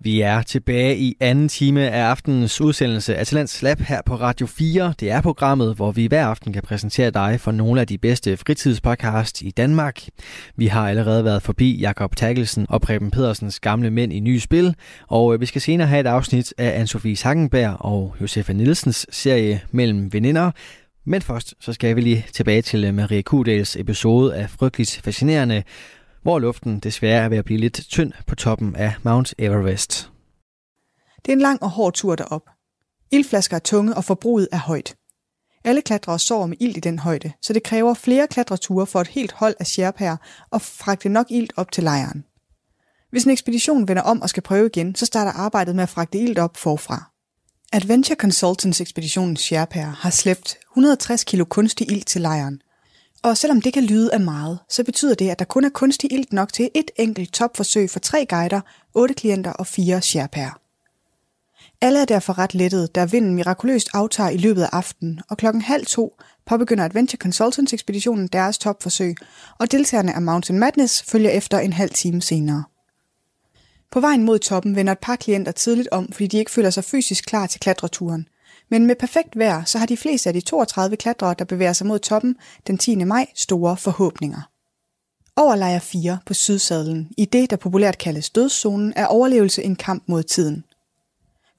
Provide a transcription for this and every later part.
Vi er tilbage i anden time af aftenens udsendelse af Talents Lab her på Radio 4. Det er programmet, hvor vi hver aften kan præsentere dig for nogle af de bedste fritidspodcasts i Danmark. Vi har allerede været forbi Jakob Takkelsen og Preben Pedersens gamle mænd i nye spil, og øh, vi skal senere have et afsnit af Anne-Sophie Sangenberg og Josefa Nielsens serie Mellem Veninder, men først så skal vi lige tilbage til øh, Maria Kudals episode af Frygteligt Fascinerende, hvor luften desværre er ved at blive lidt tynd på toppen af Mount Everest. Det er en lang og hård tur derop. Ildflasker er tunge, og forbruget er højt. Alle klatrere sover med ild i den højde, så det kræver flere klatreture for et helt hold af sherpaer og fragte nok ild op til lejren. Hvis en ekspedition vender om og skal prøve igen, så starter arbejdet med at fragte ild op forfra. Adventure Consultants ekspeditionens sherpaer har slæbt 160 kilo kunstig ild til lejren, og selvom det kan lyde af meget, så betyder det, at der kun er kunstig ilt nok til et enkelt topforsøg for tre guider, otte klienter og fire sherpaer. Alle er derfor ret lettet, da vinden mirakuløst aftager i løbet af aftenen, og klokken halv to påbegynder Adventure Consultants ekspeditionen deres topforsøg, og deltagerne af Mountain Madness følger efter en halv time senere. På vejen mod toppen vender et par klienter tidligt om, fordi de ikke føler sig fysisk klar til klatreturen – men med perfekt vejr, så har de fleste af de 32 klatrere, der bevæger sig mod toppen den 10. maj, store forhåbninger. Over lejr 4 på sydsadlen, i det, der populært kaldes dødszonen, er overlevelse en kamp mod tiden.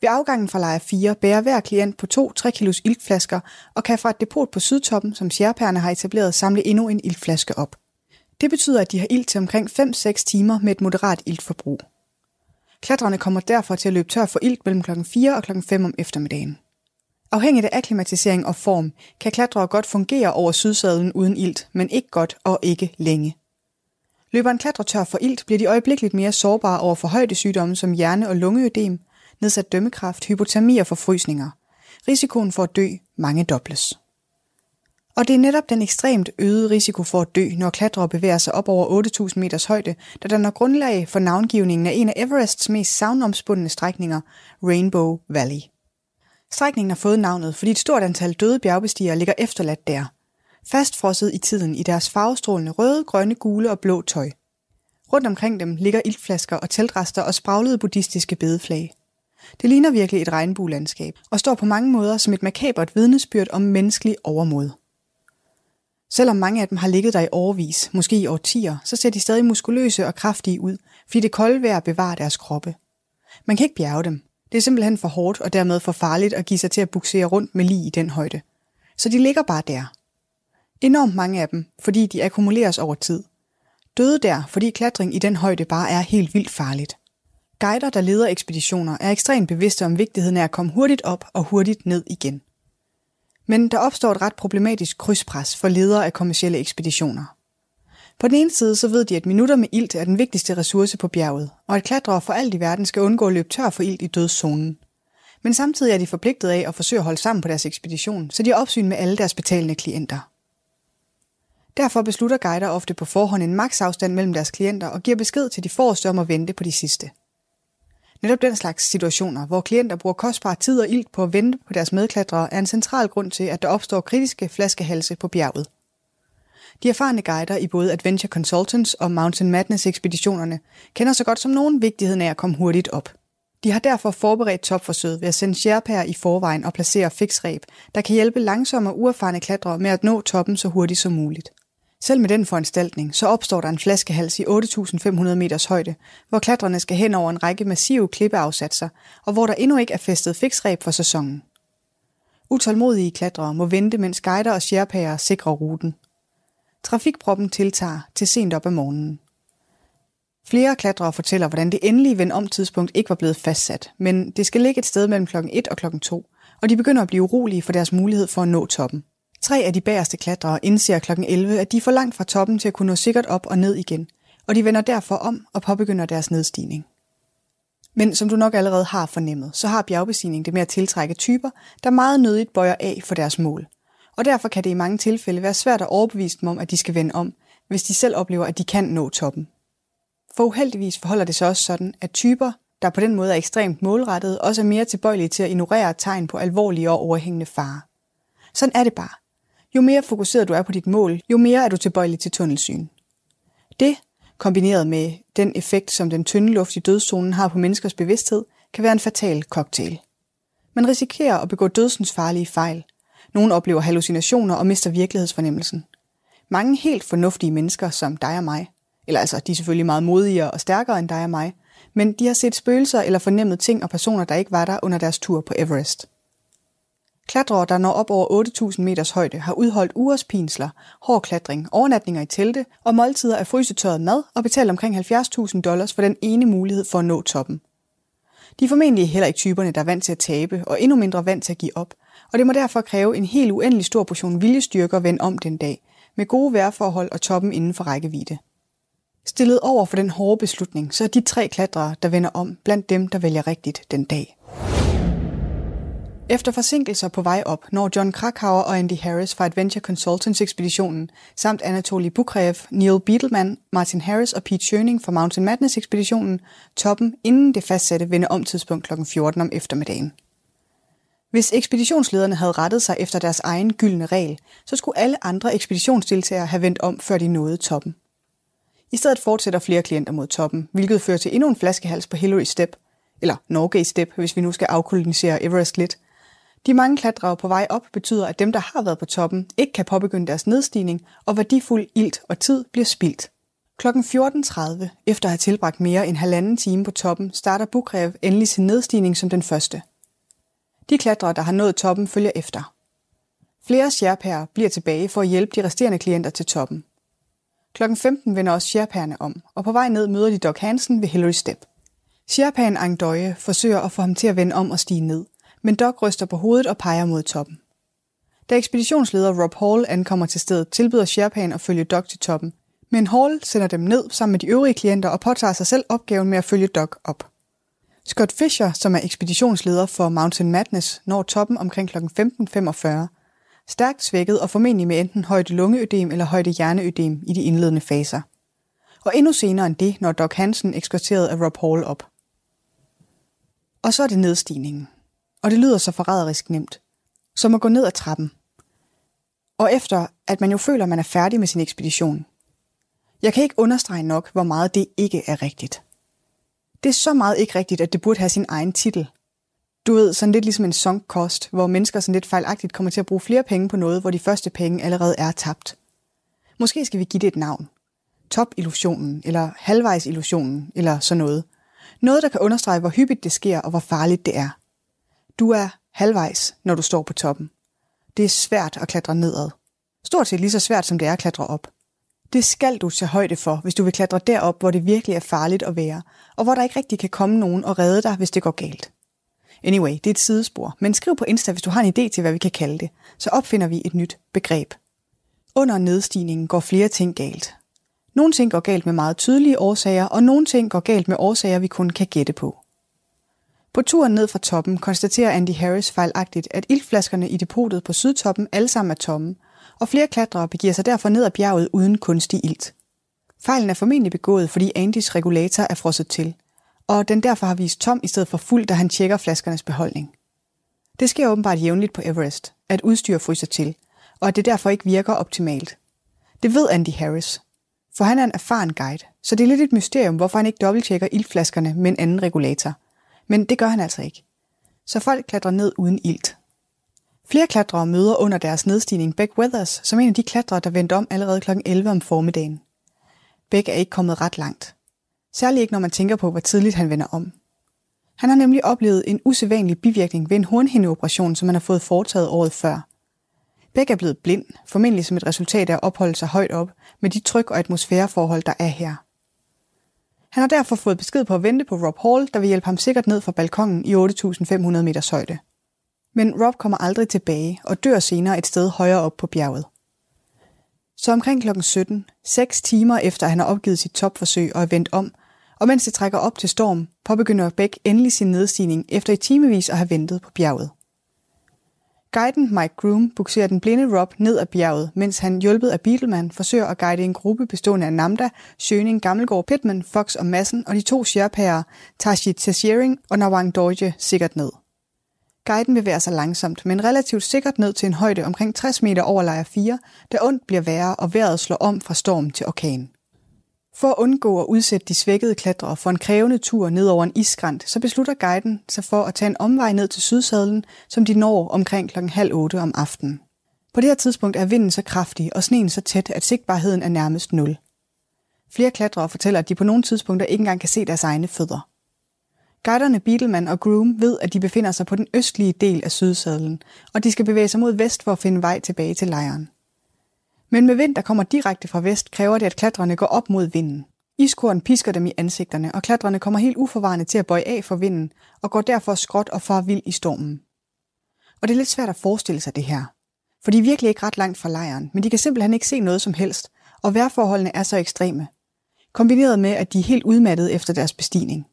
Ved afgangen fra lejr 4 bærer hver klient på to 3 kilos iltflasker og kan fra et depot på sydtoppen, som sjærpærerne har etableret, samle endnu en iltflaske op. Det betyder, at de har ilt til omkring 5-6 timer med et moderat iltforbrug. Klatrerne kommer derfor til at løbe tør for ilt mellem kl. 4 og kl. 5 om eftermiddagen. Afhængigt af akklimatisering og form, kan klatrere godt fungere over sydsadlen uden ilt, men ikke godt og ikke længe. Løber en klatretør for ilt, bliver de øjeblikkeligt mere sårbare over for højdesygdomme som hjerne- og lungeødem, nedsat dømmekraft, hypotermi og forfrysninger. Risikoen for at dø mange dobles. Og det er netop den ekstremt øgede risiko for at dø, når klatrere bevæger sig op over 8.000 meters højde, der danner grundlag for navngivningen af en af Everests mest savnomspundne strækninger, Rainbow Valley. Strækningen har fået navnet, fordi et stort antal døde bjergbestigere ligger efterladt der. Fastfrosset i tiden i deres farvestrålende røde, grønne, gule og blå tøj. Rundt omkring dem ligger iltflasker og teltrester og spraglede buddhistiske bedeflag. Det ligner virkelig et regnbuelandskab og står på mange måder som et makabert vidnesbyrd om menneskelig overmod. Selvom mange af dem har ligget der i årvis, måske i årtier, så ser de stadig muskuløse og kraftige ud, fordi det kolde vejr bevarer deres kroppe. Man kan ikke bjerge dem, det er simpelthen for hårdt og dermed for farligt at give sig til at buksere rundt med lige i den højde. Så de ligger bare der. Enormt mange af dem, fordi de akkumuleres over tid. Døde der, fordi klatring i den højde bare er helt vildt farligt. Guider, der leder ekspeditioner, er ekstremt bevidste om vigtigheden af at komme hurtigt op og hurtigt ned igen. Men der opstår et ret problematisk krydspres for ledere af kommersielle ekspeditioner. På den ene side så ved de, at minutter med ilt er den vigtigste ressource på bjerget, og at klatrere for alt i verden skal undgå at løbe tør for ilt i dødszonen. Men samtidig er de forpligtet af at forsøge at holde sammen på deres ekspedition, så de har opsyn med alle deres betalende klienter. Derfor beslutter guider ofte på forhånd en maksafstand mellem deres klienter og giver besked til de forreste om at vente på de sidste. Netop den slags situationer, hvor klienter bruger kostbar tid og ilt på at vente på deres medklatrere, er en central grund til, at der opstår kritiske flaskehalse på bjerget. De erfarne guider i både Adventure Consultants og Mountain Madness ekspeditionerne kender så godt som nogen vigtigheden af at komme hurtigt op. De har derfor forberedt topforsøget ved at sende sherpaer i forvejen og placere fiksreb, der kan hjælpe langsomme og uerfarne klatrere med at nå toppen så hurtigt som muligt. Selv med den foranstaltning, så opstår der en flaskehals i 8.500 meters højde, hvor klatrerne skal hen over en række massive klippeafsatser, og hvor der endnu ikke er festet fiksreb for sæsonen. Utålmodige klatrere må vente, mens guider og sherpaer sikrer ruten. Trafikproppen tiltager til sent op ad morgenen. Flere klatrere fortæller, hvordan det endelige vend om tidspunkt ikke var blevet fastsat, men det skal ligge et sted mellem klokken 1 og klokken 2, og de begynder at blive urolige for deres mulighed for at nå toppen. Tre af de bagerste klatrere indser klokken 11, at de er for langt fra toppen til at kunne nå sikkert op og ned igen, og de vender derfor om og påbegynder deres nedstigning. Men som du nok allerede har fornemmet, så har bjergbestigning det med at tiltrække typer, der meget nødigt bøjer af for deres mål – og derfor kan det i mange tilfælde være svært at overbevise dem om, at de skal vende om, hvis de selv oplever, at de kan nå toppen. For uheldigvis forholder det sig også sådan, at typer, der på den måde er ekstremt målrettet, også er mere tilbøjelige til at ignorere tegn på alvorlige og overhængende fare. Sådan er det bare. Jo mere fokuseret du er på dit mål, jo mere er du tilbøjelig til tunnelsyn. Det, kombineret med den effekt, som den tynde luft i dødszonen har på menneskers bevidsthed, kan være en fatal cocktail. Man risikerer at begå dødsensfarlige fejl. Nogle oplever hallucinationer og mister virkelighedsfornemmelsen. Mange helt fornuftige mennesker som dig og mig, eller altså de er selvfølgelig meget modigere og stærkere end dig og mig, men de har set spøgelser eller fornemmet ting og personer, der ikke var der under deres tur på Everest. Klatrere, der når op over 8.000 meters højde, har udholdt ugers pinsler, hård klatring, overnatninger i telte og måltider af frysetørret mad og betalt omkring 70.000 dollars for den ene mulighed for at nå toppen. De er formentlig heller ikke typerne, der er vant til at tabe, og endnu mindre vant til at give op, og det må derfor kræve en helt uendelig stor portion viljestyrke at vende om den dag, med gode vejrforhold og toppen inden for rækkevidde. Stillet over for den hårde beslutning, så er de tre klatrere, der vender om, blandt dem, der vælger rigtigt den dag. Efter forsinkelser på vej op når John Krakauer og Andy Harris fra Adventure Consultants ekspeditionen, samt Anatoly Bukrev, Neil Beetleman, Martin Harris og Pete Schöning fra Mountain Madness ekspeditionen toppen inden det fastsatte vende om tidspunkt kl. 14 om eftermiddagen. Hvis ekspeditionslederne havde rettet sig efter deres egen gyldne regel, så skulle alle andre ekspeditionsdeltagere have vendt om, før de nåede toppen. I stedet fortsætter flere klienter mod toppen, hvilket fører til endnu en flaskehals på Hillary Step, eller Norgay Step, hvis vi nu skal afkolonisere Everest lidt – de mange klatrere på vej op betyder, at dem, der har været på toppen, ikke kan påbegynde deres nedstigning, og værdifuld ilt og tid bliver spildt. Klokken 14.30, efter at have tilbragt mere end halvanden time på toppen, starter Bukrev endelig sin nedstigning som den første. De klatrere, der har nået toppen, følger efter. Flere sherpaer bliver tilbage for at hjælpe de resterende klienter til toppen. Klokken 15 vender også sherpaerne om, og på vej ned møder de Doc Hansen ved Hillary Step. Sherpaen Angdøje forsøger at få ham til at vende om og stige ned – men Doc ryster på hovedet og peger mod toppen. Da ekspeditionsleder Rob Hall ankommer til stedet, tilbyder Sherpan at følge Doc til toppen, men Hall sender dem ned sammen med de øvrige klienter og påtager sig selv opgaven med at følge Doc op. Scott Fisher, som er ekspeditionsleder for Mountain Madness, når toppen omkring kl. 15.45, stærkt svækket og formentlig med enten højde lungeødem eller højde hjerneødem i de indledende faser. Og endnu senere end det, når Doc Hansen ekskorteret af Rob Hall op. Og så er det nedstigningen og det lyder så forræderisk nemt, som at gå ned ad trappen. Og efter, at man jo føler, at man er færdig med sin ekspedition. Jeg kan ikke understrege nok, hvor meget det ikke er rigtigt. Det er så meget ikke rigtigt, at det burde have sin egen titel. Du ved, sådan lidt ligesom en sunk cost, hvor mennesker sådan lidt fejlagtigt kommer til at bruge flere penge på noget, hvor de første penge allerede er tabt. Måske skal vi give det et navn. Topillusionen, eller halvvejsillusionen, eller sådan noget. Noget, der kan understrege, hvor hyppigt det sker, og hvor farligt det er. Du er halvvejs, når du står på toppen. Det er svært at klatre nedad. Stort set lige så svært, som det er at klatre op. Det skal du tage højde for, hvis du vil klatre derop, hvor det virkelig er farligt at være, og hvor der ikke rigtig kan komme nogen og redde dig, hvis det går galt. Anyway, det er et sidespor, men skriv på Insta, hvis du har en idé til, hvad vi kan kalde det. Så opfinder vi et nyt begreb. Under nedstigningen går flere ting galt. Nogle ting går galt med meget tydelige årsager, og nogle ting går galt med årsager, vi kun kan gætte på. På turen ned fra toppen konstaterer Andy Harris fejlagtigt, at iltflaskerne i depotet på sydtoppen alle sammen er tomme, og flere klatrere begiver sig derfor ned ad bjerget uden kunstig ilt. Fejlen er formentlig begået, fordi Andys regulator er frosset til, og den derfor har vist tom i stedet for fuld, da han tjekker flaskernes beholdning. Det sker åbenbart jævnligt på Everest, at udstyr fryser til, og at det derfor ikke virker optimalt. Det ved Andy Harris, for han er en erfaren guide, så det er lidt et mysterium, hvorfor han ikke dobbelttjekker iltflaskerne med en anden regulator – men det gør han altså ikke. Så folk klatrer ned uden ilt. Flere klatrere møder under deres nedstigning Beck Weathers, som en af de klatrere, der vendte om allerede kl. 11 om formiddagen. Beck er ikke kommet ret langt. Særligt ikke, når man tænker på, hvor tidligt han vender om. Han har nemlig oplevet en usædvanlig bivirkning ved en hornhindeoperation, som han har fået foretaget året før. Beck er blevet blind, formentlig som et resultat af at opholde sig højt op med de tryk- og atmosfæreforhold, der er her. Han har derfor fået besked på at vente på Rob Hall, der vil hjælpe ham sikkert ned fra balkongen i 8.500 meters højde. Men Rob kommer aldrig tilbage og dør senere et sted højere op på bjerget. Så omkring kl. 17, seks timer efter han har opgivet sit topforsøg og er vendt om, og mens det trækker op til storm, påbegynder Beck endelig sin nedstigning efter i timevis at have ventet på bjerget. Guiden Mike Groom bukserer den blinde Rob ned ad bjerget, mens han, hjulpet af Beetleman, forsøger at guide en gruppe bestående af Namda, Schöning, Gammelgård, Pittman, Fox og Massen og de to sherpaer, Tashi Tashering og Nawang Dorje, sikkert ned. Guiden bevæger sig langsomt, men relativt sikkert ned til en højde omkring 60 meter over lejr 4, da ondt bliver værre og vejret slår om fra storm til orkan. For at undgå at udsætte de svækkede klatrere for en krævende tur ned over en iskrant, så beslutter guiden sig for at tage en omvej ned til sydsadlen, som de når omkring klokken halv otte om aftenen. På det her tidspunkt er vinden så kraftig og sneen så tæt, at sigtbarheden er nærmest nul. Flere klatrere fortæller, at de på nogle tidspunkter ikke engang kan se deres egne fødder. Guiderne Beetleman og Groom ved, at de befinder sig på den østlige del af sydsadlen, og de skal bevæge sig mod vest for at finde vej tilbage til lejren. Men med vind, der kommer direkte fra vest, kræver det, at klatrerne går op mod vinden. Iskorn pisker dem i ansigterne, og klatrerne kommer helt uforvarende til at bøje af for vinden, og går derfor skråt og far vild i stormen. Og det er lidt svært at forestille sig det her. For de er virkelig ikke ret langt fra lejren, men de kan simpelthen ikke se noget som helst, og vejrforholdene er så ekstreme. Kombineret med, at de er helt udmattede efter deres bestigning.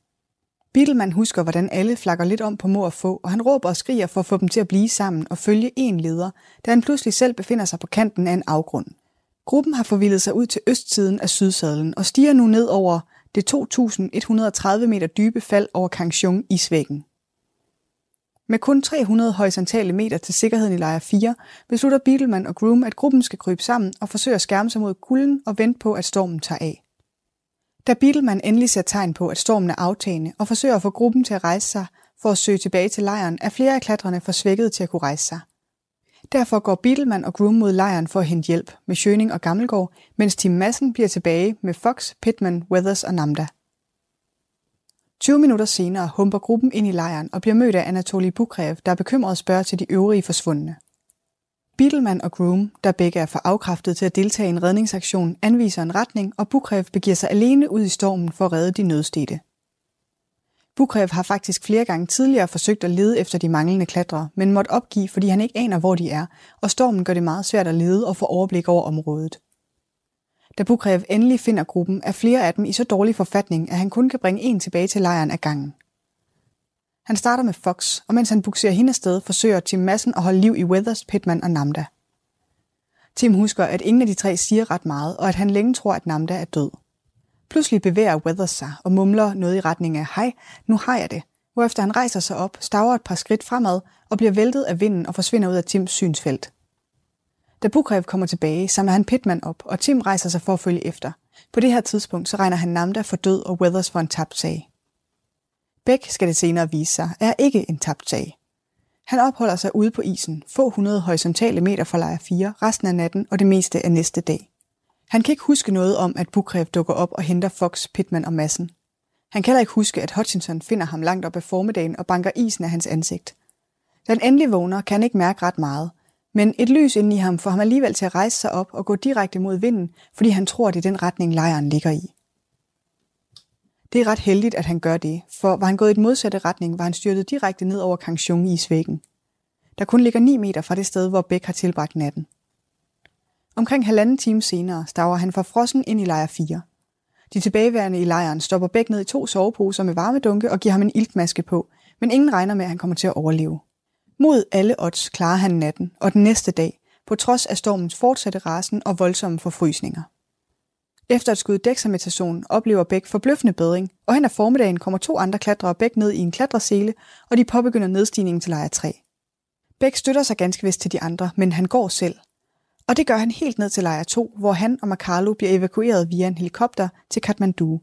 Bittelmann husker, hvordan alle flakker lidt om på mor og få, og han råber og skriger for at få dem til at blive sammen og følge en leder, da han pludselig selv befinder sig på kanten af en afgrund. Gruppen har forvildet sig ud til østsiden af sydsadlen og stiger nu ned over det 2.130 meter dybe fald over Kangchung isvæggen. Med kun 300 horisontale meter til sikkerheden i lejr 4, beslutter Beetleman og Groom, at gruppen skal krybe sammen og forsøge at skærme sig mod kulden og vente på, at stormen tager af. Da Bittelmann endelig ser tegn på, at stormen er aftagende og forsøger at få gruppen til at rejse sig for at søge tilbage til lejren, er flere af klatrene for svækket til at kunne rejse sig. Derfor går Bittelmann og Groom mod lejren for at hente hjælp med Schöning og Gammelgaard, mens Team Massen bliver tilbage med Fox, Pittman, Weathers og Namda. 20 minutter senere humper gruppen ind i lejren og bliver mødt af Anatoly Bukrev, der er bekymret spørger til de øvrige forsvundne. Bittelmann og Groom, der begge er for afkræftet til at deltage i en redningsaktion, anviser en retning, og Bukrev begiver sig alene ud i stormen for at redde de nødstede. Bukrev har faktisk flere gange tidligere forsøgt at lede efter de manglende klatrere, men måtte opgive, fordi han ikke aner, hvor de er, og stormen gør det meget svært at lede og få overblik over området. Da Bukrev endelig finder gruppen, er flere af dem i så dårlig forfatning, at han kun kan bringe en tilbage til lejren af gangen. Han starter med Fox, og mens han bukserer hende sted, forsøger Tim Massen at holde liv i Weathers, Pittman og Namda. Tim husker, at ingen af de tre siger ret meget, og at han længe tror, at Namda er død. Pludselig bevæger Weathers sig og mumler noget i retning af, hej, nu har jeg det, hvorefter han rejser sig op, staver et par skridt fremad og bliver væltet af vinden og forsvinder ud af Tims synsfelt. Da Bukrev kommer tilbage, samler han Pittman op, og Tim rejser sig for at følge efter. På det her tidspunkt så regner han Namda for død og Weathers for en tabt sag. Bæk skal det senere vise sig, er ikke en tabt sag. Han opholder sig ude på isen, få hundrede horisontale meter fra lejr 4, resten af natten og det meste af næste dag. Han kan ikke huske noget om, at Bukrev dukker op og henter Fox, Pittman og Massen. Han kan heller ikke huske, at Hutchinson finder ham langt op ad formiddagen og banker isen af hans ansigt. Da han endelig vågner, kan han ikke mærke ret meget, men et lys inde i ham får ham alligevel til at rejse sig op og gå direkte mod vinden, fordi han tror, det er den retning, lejren ligger i. Det er ret heldigt, at han gør det, for var han gået i den modsatte retning, var han styrtet direkte ned over Kangchung i svæggen. Der kun ligger 9 meter fra det sted, hvor Bæk har tilbragt natten. Omkring halvanden time senere staver han fra frossen ind i lejr 4. De tilbageværende i lejren stopper Bæk ned i to soveposer med varmedunke og giver ham en iltmaske på, men ingen regner med, at han kommer til at overleve. Mod alle odds klarer han natten og den næste dag, på trods af stormens fortsatte rasen og voldsomme forfrysninger. Efter et skud dexametasone oplever Bæk forbløffende bedring, og hen ad formiddagen kommer to andre klatrere Bæk ned i en klatresele, og de påbegynder nedstigningen til lejr 3. Bæk støtter sig ganske vist til de andre, men han går selv. Og det gør han helt ned til lejr 2, hvor han og Makalo bliver evakueret via en helikopter til Kathmandu.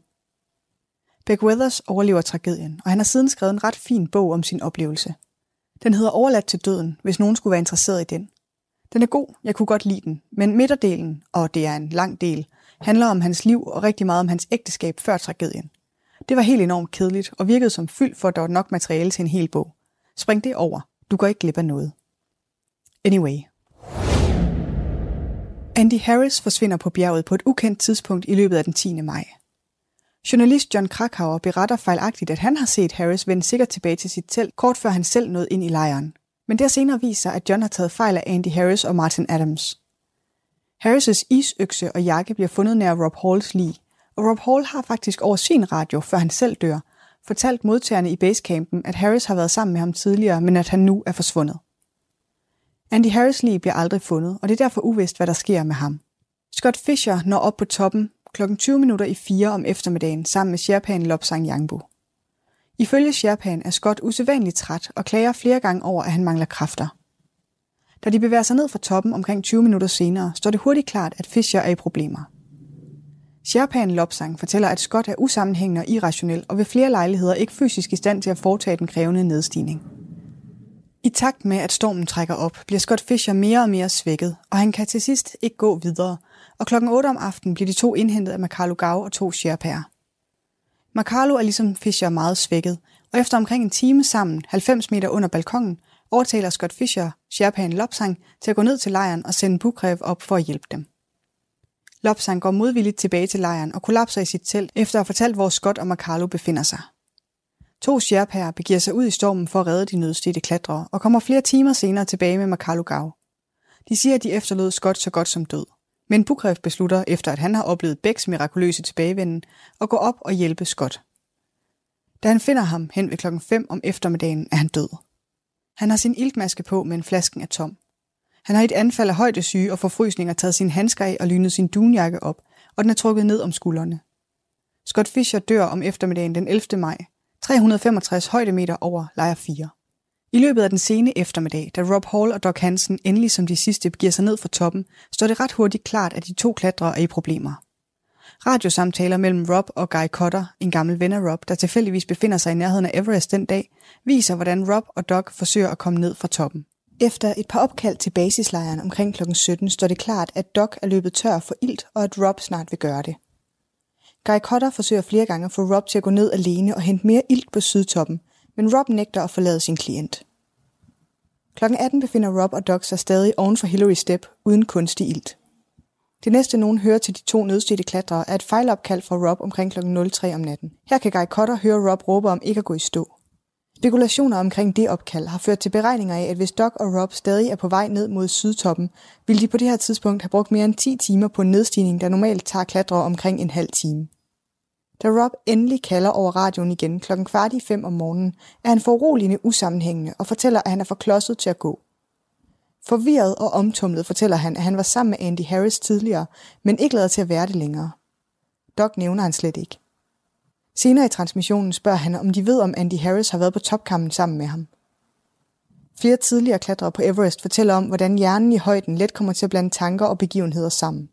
Beck Weathers overlever tragedien, og han har siden skrevet en ret fin bog om sin oplevelse. Den hedder Overladt til døden, hvis nogen skulle være interesseret i den. Den er god, jeg kunne godt lide den, men midterdelen, og det er en lang del, handler om hans liv og rigtig meget om hans ægteskab før tragedien. Det var helt enormt kedeligt og virkede som fyld for, at der var nok materiale til en hel bog. Spring det over. Du går ikke glip af noget. Anyway. Andy Harris forsvinder på bjerget på et ukendt tidspunkt i løbet af den 10. maj. Journalist John Krakauer beretter fejlagtigt, at han har set Harris vende sikkert tilbage til sit telt, kort før han selv nåede ind i lejren. Men der senere viser sig, at John har taget fejl af Andy Harris og Martin Adams. Harris' isøkse og jakke bliver fundet nær Rob Halls lig, og Rob Hall har faktisk over sin radio, før han selv dør, fortalt modtagerne i basecampen, at Harris har været sammen med ham tidligere, men at han nu er forsvundet. Andy Harris lig bliver aldrig fundet, og det er derfor uvist, hvad der sker med ham. Scott Fisher når op på toppen kl. 20 minutter i 4 om eftermiddagen sammen med Sherpan Lopsang Yangbu. Ifølge Sherpan er Scott usædvanligt træt og klager flere gange over, at han mangler kræfter. Da de bevæger sig ned fra toppen omkring 20 minutter senere, står det hurtigt klart, at Fischer er i problemer. Sherpan Lopsang fortæller, at Scott er usammenhængende og irrationel og ved flere lejligheder ikke fysisk i stand til at foretage den krævende nedstigning. I takt med, at stormen trækker op, bliver Scott Fisher mere og mere svækket, og han kan til sidst ikke gå videre, og klokken 8 om aftenen bliver de to indhentet af Makalo Gau og to Sherpaer. Makalo er ligesom Fisher meget svækket, og efter omkring en time sammen, 90 meter under balkongen, overtaler Scott Fisher Sherpaen Lopsang til at gå ned til lejren og sende Bukrev op for at hjælpe dem. Lopsang går modvilligt tilbage til lejren og kollapser i sit telt efter at have fortalt, hvor Scott og Makalo befinder sig. To Sherpaer begiver sig ud i stormen for at redde de nødstedte klatrere og kommer flere timer senere tilbage med Makalo Gau. De siger, at de efterlod Scott så godt som død. Men Bukrev beslutter, efter at han har oplevet Becks mirakuløse tilbagevenden, at gå op og hjælpe Scott. Da han finder ham hen ved klokken 5 om eftermiddagen, er han død. Han har sin iltmaske på, men flasken er tom. Han har i et anfald af højdesyge og forfrysninger taget sin handsker af og lynet sin dunjakke op, og den er trukket ned om skuldrene. Scott Fisher dør om eftermiddagen den 11. maj, 365 højdemeter over lejr 4. I løbet af den sene eftermiddag, da Rob Hall og Doc Hansen endelig som de sidste begiver sig ned fra toppen, står det ret hurtigt klart, at de to klatrere er i problemer. Radiosamtaler mellem Rob og Guy Cotter, en gammel ven af Rob, der tilfældigvis befinder sig i nærheden af Everest den dag, viser, hvordan Rob og Doc forsøger at komme ned fra toppen. Efter et par opkald til basislejren omkring kl. 17 står det klart, at Doc er løbet tør for ilt, og at Rob snart vil gøre det. Guy Cotter forsøger flere gange at få Rob til at gå ned alene og hente mere ilt på sydtoppen, men Rob nægter at forlade sin klient. Klokken 18 befinder Rob og Doc sig stadig oven for Hillary Step uden kunstig ilt. Det næste nogen hører til de to nødstedte klatrere er et fejlopkald fra Rob omkring kl. 03 om natten. Her kan Guy Cotter høre Rob råbe om ikke at gå i stå. Spekulationer omkring det opkald har ført til beregninger af, at hvis Doc og Rob stadig er på vej ned mod sydtoppen, ville de på det her tidspunkt have brugt mere end 10 timer på en nedstigning, der normalt tager klatrere omkring en halv time. Da Rob endelig kalder over radioen igen klokken kvart i fem om morgenen, er han foruroligende usammenhængende og fortæller, at han er for klodset til at gå. Forvirret og omtumlet fortæller han, at han var sammen med Andy Harris tidligere, men ikke lader til at være det længere. Doc nævner han slet ikke. Senere i transmissionen spørger han, om de ved, om Andy Harris har været på topkampen sammen med ham. Flere tidligere klatrere på Everest fortæller om, hvordan hjernen i højden let kommer til at blande tanker og begivenheder sammen.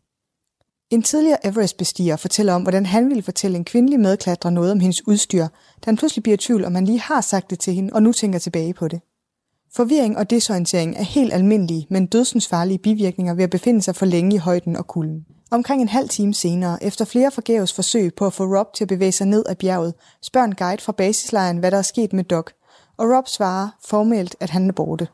En tidligere Everest-bestiger fortæller om, hvordan han ville fortælle en kvindelig medklatrer noget om hendes udstyr, da han pludselig bliver i tvivl, om han lige har sagt det til hende og nu tænker tilbage på det. Forvirring og desorientering er helt almindelige, men dødsensfarlige bivirkninger ved at befinde sig for længe i højden og kulden. Omkring en halv time senere, efter flere forgæves forsøg på at få Rob til at bevæge sig ned ad bjerget, spørger en guide fra basislejren, hvad der er sket med Doc, og Rob svarer formelt, at han er borte.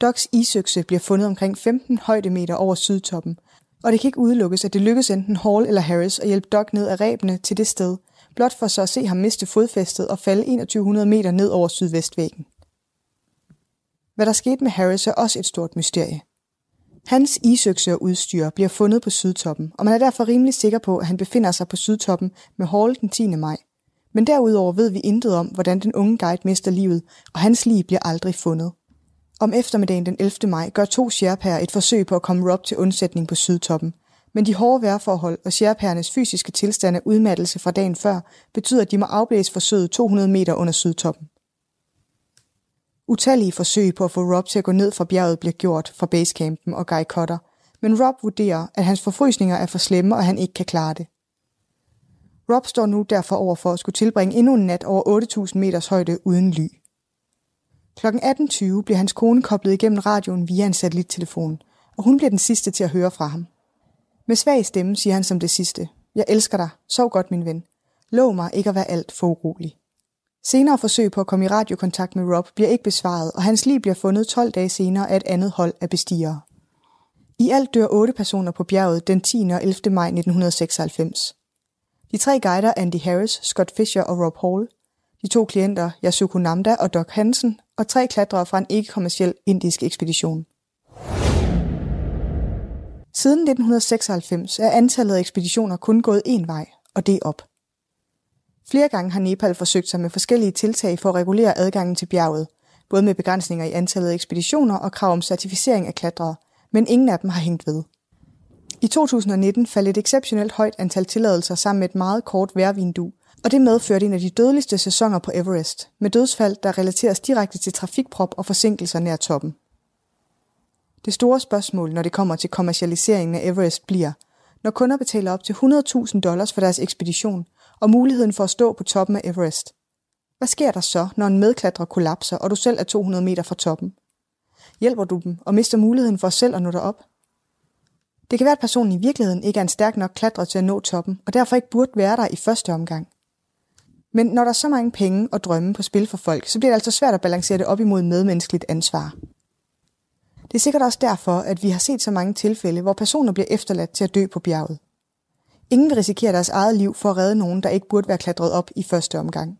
Docs isøkse bliver fundet omkring 15 højdemeter over sydtoppen, og det kan ikke udelukkes, at det lykkes enten Hall eller Harris at hjælpe Doc ned ad ræbene til det sted, blot for så at se ham miste fodfæstet og falde 2100 meter ned over sydvestvæggen. Hvad der skete med Harris er også et stort mysterie. Hans isøkseudstyr bliver fundet på sydtoppen, og man er derfor rimelig sikker på, at han befinder sig på sydtoppen med Hall den 10. maj. Men derudover ved vi intet om, hvordan den unge guide mister livet, og hans liv bliver aldrig fundet. Om eftermiddagen den 11. maj gør to Sherpaer et forsøg på at komme Rob til undsætning på sydtoppen. Men de hårde vejrforhold og Sherpaernes fysiske tilstand af udmattelse fra dagen før betyder, at de må afblæse forsøget 200 meter under sydtoppen. Utallige forsøg på at få Rob til at gå ned fra bjerget bliver gjort fra basecampen og Guy Cutter, men Rob vurderer, at hans forfrysninger er for slemme, og han ikke kan klare det. Rob står nu derfor over for at skulle tilbringe endnu en nat over 8.000 meters højde uden ly. Kl. 18.20 bliver hans kone koblet igennem radioen via en satellittelefon, og hun bliver den sidste til at høre fra ham. Med svag stemme siger han som det sidste, Jeg elsker dig, sov godt min ven. Lov mig ikke at være alt for urolig. Senere forsøg på at komme i radiokontakt med Rob bliver ikke besvaret, og hans liv bliver fundet 12 dage senere af et andet hold af bestigere. I alt dør otte personer på bjerget den 10. og 11. maj 1996. De tre guider Andy Harris, Scott Fisher og Rob Hall, de to klienter Yasuko Namda og Doc Hansen, og tre klatrere fra en ikke-kommersiel indisk ekspedition. Siden 1996 er antallet af ekspeditioner kun gået én vej, og det er op. Flere gange har Nepal forsøgt sig med forskellige tiltag for at regulere adgangen til bjerget, både med begrænsninger i antallet af ekspeditioner og krav om certificering af klatrere, men ingen af dem har hængt ved. I 2019 faldt et exceptionelt højt antal tilladelser sammen med et meget kort vejrvindue, og det medførte en af de dødeligste sæsoner på Everest, med dødsfald, der relateres direkte til trafikprop og forsinkelser nær toppen. Det store spørgsmål, når det kommer til kommercialiseringen af Everest, bliver, når kunder betaler op til 100.000 dollars for deres ekspedition og muligheden for at stå på toppen af Everest. Hvad sker der så, når en medklatrer kollapser, og du selv er 200 meter fra toppen? Hjælper du dem og mister muligheden for selv at nå dig op? Det kan være, at personen i virkeligheden ikke er en stærk nok klatrer til at nå toppen, og derfor ikke burde være der i første omgang. Men når der er så mange penge og drømme på spil for folk, så bliver det altså svært at balancere det op imod medmenneskeligt ansvar. Det er sikkert også derfor, at vi har set så mange tilfælde, hvor personer bliver efterladt til at dø på bjerget. Ingen vil risikere deres eget liv for at redde nogen, der ikke burde være klatret op i første omgang.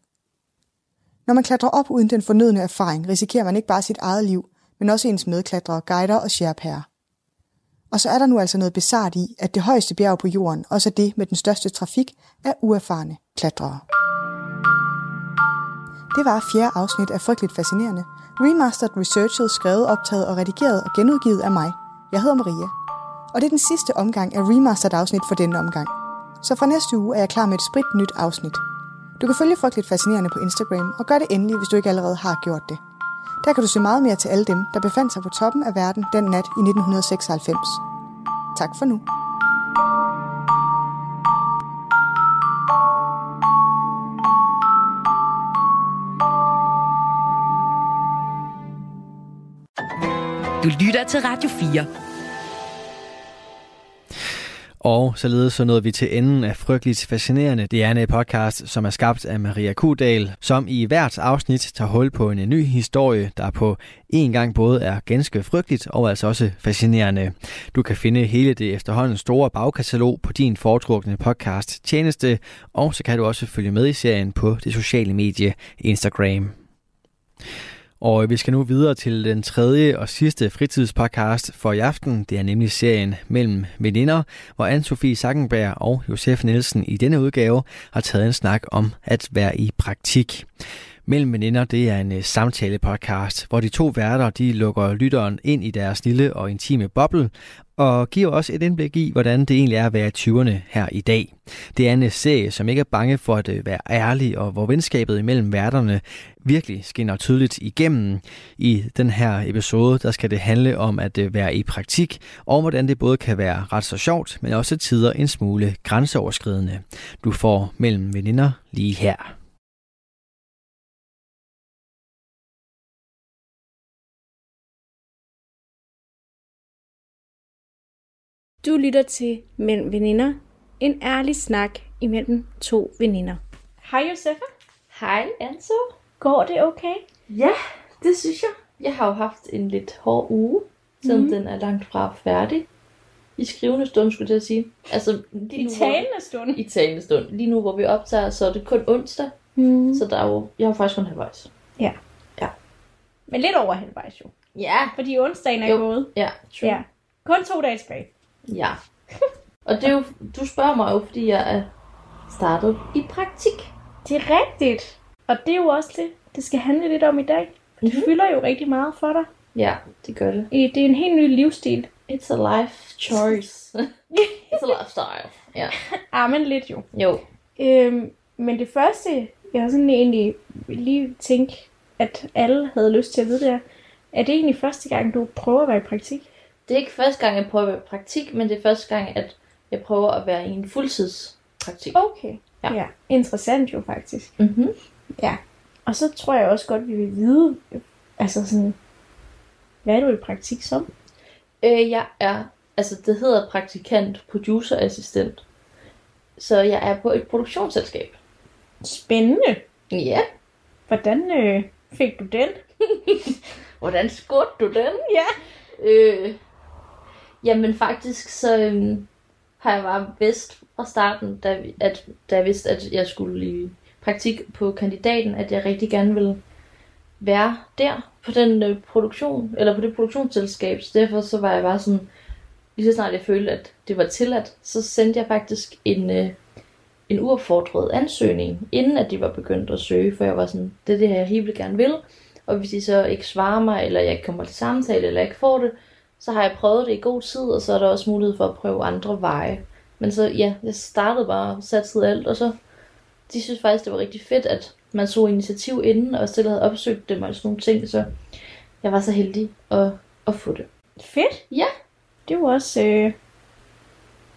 Når man klatrer op uden den fornødne erfaring, risikerer man ikke bare sit eget liv, men også ens medklatrere, guider og sherpaer. Og så er der nu altså noget bizart i, at det højeste bjerg på jorden, også det med den største trafik, er uerfarne klatrere. Det var fjerde afsnit af Frygteligt Fascinerende. Remastered, researchet, skrevet, optaget og redigeret og genudgivet af mig. Jeg hedder Maria. Og det er den sidste omgang af remastered afsnit for denne omgang. Så fra næste uge er jeg klar med et sprit nyt afsnit. Du kan følge Frygteligt Fascinerende på Instagram, og gør det endelig, hvis du ikke allerede har gjort det. Der kan du se meget mere til alle dem, der befandt sig på toppen af verden den nat i 1996. Tak for nu. Du lytter til Radio 4. Og således så nåede vi til enden af Frygteligt Fascinerende. Det er en øh, podcast, som er skabt af Maria Kudal, som i hvert afsnit tager hul på en øh, ny historie, der på en gang både er ganske frygteligt og altså også fascinerende. Du kan finde hele det efterhånden store bagkatalog på din foretrukne podcast tjeneste, og så kan du også følge med i serien på det sociale medie Instagram. Og vi skal nu videre til den tredje og sidste fritidspodcast for i aften. Det er nemlig serien Mellem Veninder, hvor Anne-Sophie Sackenberg og Josef Nielsen i denne udgave har taget en snak om at være i praktik. Mellem Veninder, det er en uh, samtale-podcast, hvor de to værter de lukker lytteren ind i deres lille og intime boble, og giver også et indblik i, hvordan det egentlig er at være i 20'erne her i dag. Det er en øh, serie, som ikke er bange for at øh, være ærlig, og hvor venskabet imellem værterne virkelig skinner tydeligt igennem. I den her episode, der skal det handle om at være i praktik, og hvordan det både kan være ret så sjovt, men også tider en smule grænseoverskridende. Du får mellem veninder lige her. Du lytter til Mellem Veninder. En ærlig snak imellem to veninder. Hej Josefa. Hej Anso. Går det okay? Ja, det synes jeg. Jeg har jo haft en lidt hård uge, siden Mhm. den er langt fra færdig. I skrivende stund, skulle jeg sige. Altså, lige I nu, talende stund. Hvor, I talende stund. Lige nu, hvor vi optager, så er det kun onsdag. Mm. Så der er jo, jeg har faktisk kun halvvejs. Men lidt over halvvejs jo. Ja. Fordi onsdagen er Jo. gået. Ja, true. Ja. Kun to dage tilbage. Ja. Og det er jo, du spørger mig jo, fordi jeg er startet i praktik. Det er rigtigt. Og det er jo også det, det skal handle lidt om i dag. For det Mhm. fylder jo rigtig meget for dig. Ja, det gør det. Det er en helt ny livsstil. It's a life choice. It's a lifestyle. Ja. Ah, men lidt jo. Jo. Øhm, men det første, jeg sådan egentlig lige tænke, at alle havde lyst til at vide, det er, er det egentlig første gang, du prøver at være i praktik? Det er ikke første gang, jeg prøver at være praktik, men det er første gang, at jeg prøver at være i en fuldtidspraktik. Okay. Ja. ja. Interessant jo faktisk. Mm-hmm. Ja. Og så tror jeg også godt, vi vil vide, altså sådan, hvad er du i praktik som? Øh, jeg er, altså det hedder praktikant, producer, assistent. Så jeg er på et produktionsselskab. Spændende. Ja. Hvordan øh, fik du den? Hvordan skudte du den? Ja. Øh, jamen faktisk, så øhm, har jeg bare vidst fra starten, da, vi- at, da jeg vidste, at jeg skulle i praktik på kandidaten, at jeg rigtig gerne ville være der på den øh, produktion, eller på det produktionsselskab. Så derfor så var jeg bare sådan, lige så snart jeg følte, at det var tilladt, så sendte jeg faktisk en, øh, en uopfordret ansøgning, inden at de var begyndt at søge, for jeg var sådan, det er det her, jeg helt gerne vil. Og hvis de så ikke svarer mig, eller jeg ikke kommer til samtale, eller jeg ikke får det, så har jeg prøvet det i god tid, og så er der også mulighed for at prøve andre veje. Men så, ja, jeg startede bare og satsede alt, og så, de synes faktisk, det var rigtig fedt, at man så initiativ inden, og selv havde opsøgt dem og sådan nogle ting, så jeg var så heldig at, at få det. Fedt. Ja. Det var også... Øh...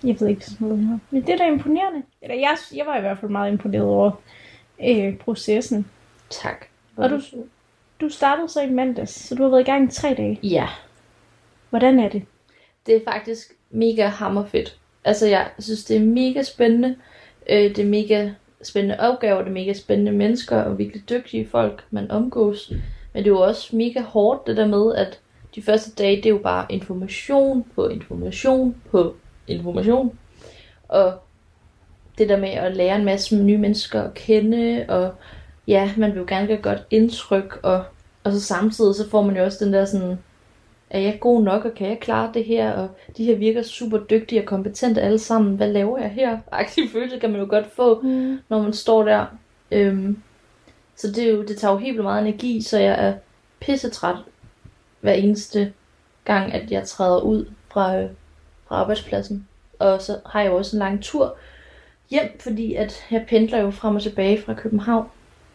Jeg ved ikke sådan noget. Men det er da imponerende. Eller jeg, jeg var i hvert fald meget imponeret over øh, processen. Tak. Og du, du startede så i mandags, så du har været i gang i tre dage. Ja, Hvordan er det? det er faktisk mega hammerfedt. Altså, jeg synes, det er mega spændende. Øh, det er mega spændende opgaver, det er mega spændende mennesker, og virkelig dygtige folk, man omgås. Men det er jo også mega hårdt, det der med, at de første dage, det er jo bare information på information på information. Og det der med at lære en masse nye mennesker at kende, og ja, man vil jo gerne gøre et godt indtryk, og, og så samtidig så får man jo også den der sådan, er jeg god nok, og kan jeg klare det her, og de her virker super dygtige og kompetente alle sammen, hvad laver jeg her? Aktiv følelse kan man jo godt få, Mm. når man står der. Øhm, så det, er jo, det tager jo helt meget energi, så jeg er pissetræt hver eneste gang, at jeg træder ud fra, øh, fra arbejdspladsen. Og så har jeg jo også en lang tur hjem, fordi at jeg pendler jo frem og tilbage fra København.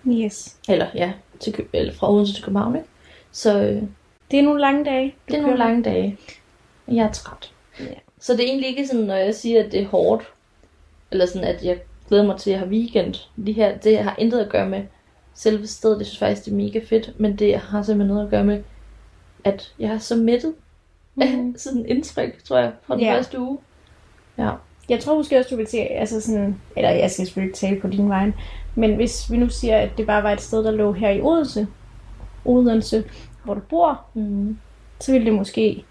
Yes. Eller ja, til, Kø- eller fra Odense til København, ikke? Så øh, Det er nogle lange dage. det er nogle lange dage. Jeg er træt. Ja. Så det er egentlig ikke sådan, når jeg siger, at det er hårdt, eller sådan, at jeg glæder mig til at have weekend. De her, det har intet at gøre med selve stedet. Det synes jeg faktisk, det er mega fedt. Men det har simpelthen noget at gøre med, at jeg er så mættet Mhm. sådan indtryk, tror jeg, fra den Ja. første uge. Ja. Jeg tror måske også, du vil se, altså sådan, eller jeg skal selvfølgelig ikke tale på din vej, men hvis vi nu siger, at det bare var et sted, der lå her i Odense, Odense, hvor du bor, Mm. så ville det måske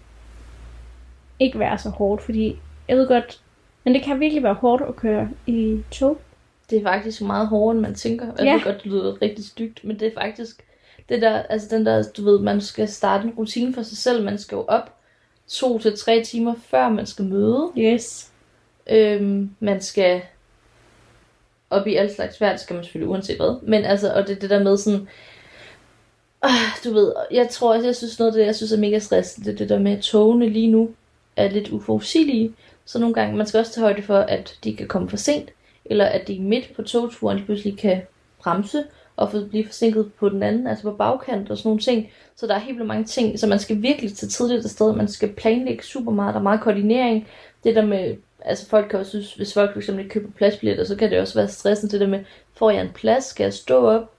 ikke være så hårdt, fordi jeg ved godt, men det kan virkelig være hårdt at køre i tog. Det er faktisk meget hårdere, end man tænker. Jeg Ja. ved godt, det lyder rigtig stygt, men det er faktisk det der, altså den der, du ved, man skal starte en rutine for sig selv. Man skal jo op to til tre timer før man skal møde. Yes. Øhm, man skal op i alt slags vejr, det skal man selvfølgelig uanset hvad. Men altså, og det er det der med sådan, øh, du ved, jeg tror også, jeg synes noget af det, jeg synes er mega stressende, det det der med, at togene lige nu er lidt uforudsigelige. Så nogle gange, man skal også tage højde for, at de kan komme for sent, eller at de midt på togturen de pludselig kan bremse, og få- blive forsinket på den anden, altså på bagkant og sådan nogle ting. Så der er helt vildt mange ting, så man skal virkelig tage tidligt afsted, man skal planlægge super meget, der er meget koordinering. Det der med, altså folk kan også synes, hvis folk fx ikke køber pladsbilletter, så kan det også være stressende, det der med, får jeg en plads, skal jeg stå op?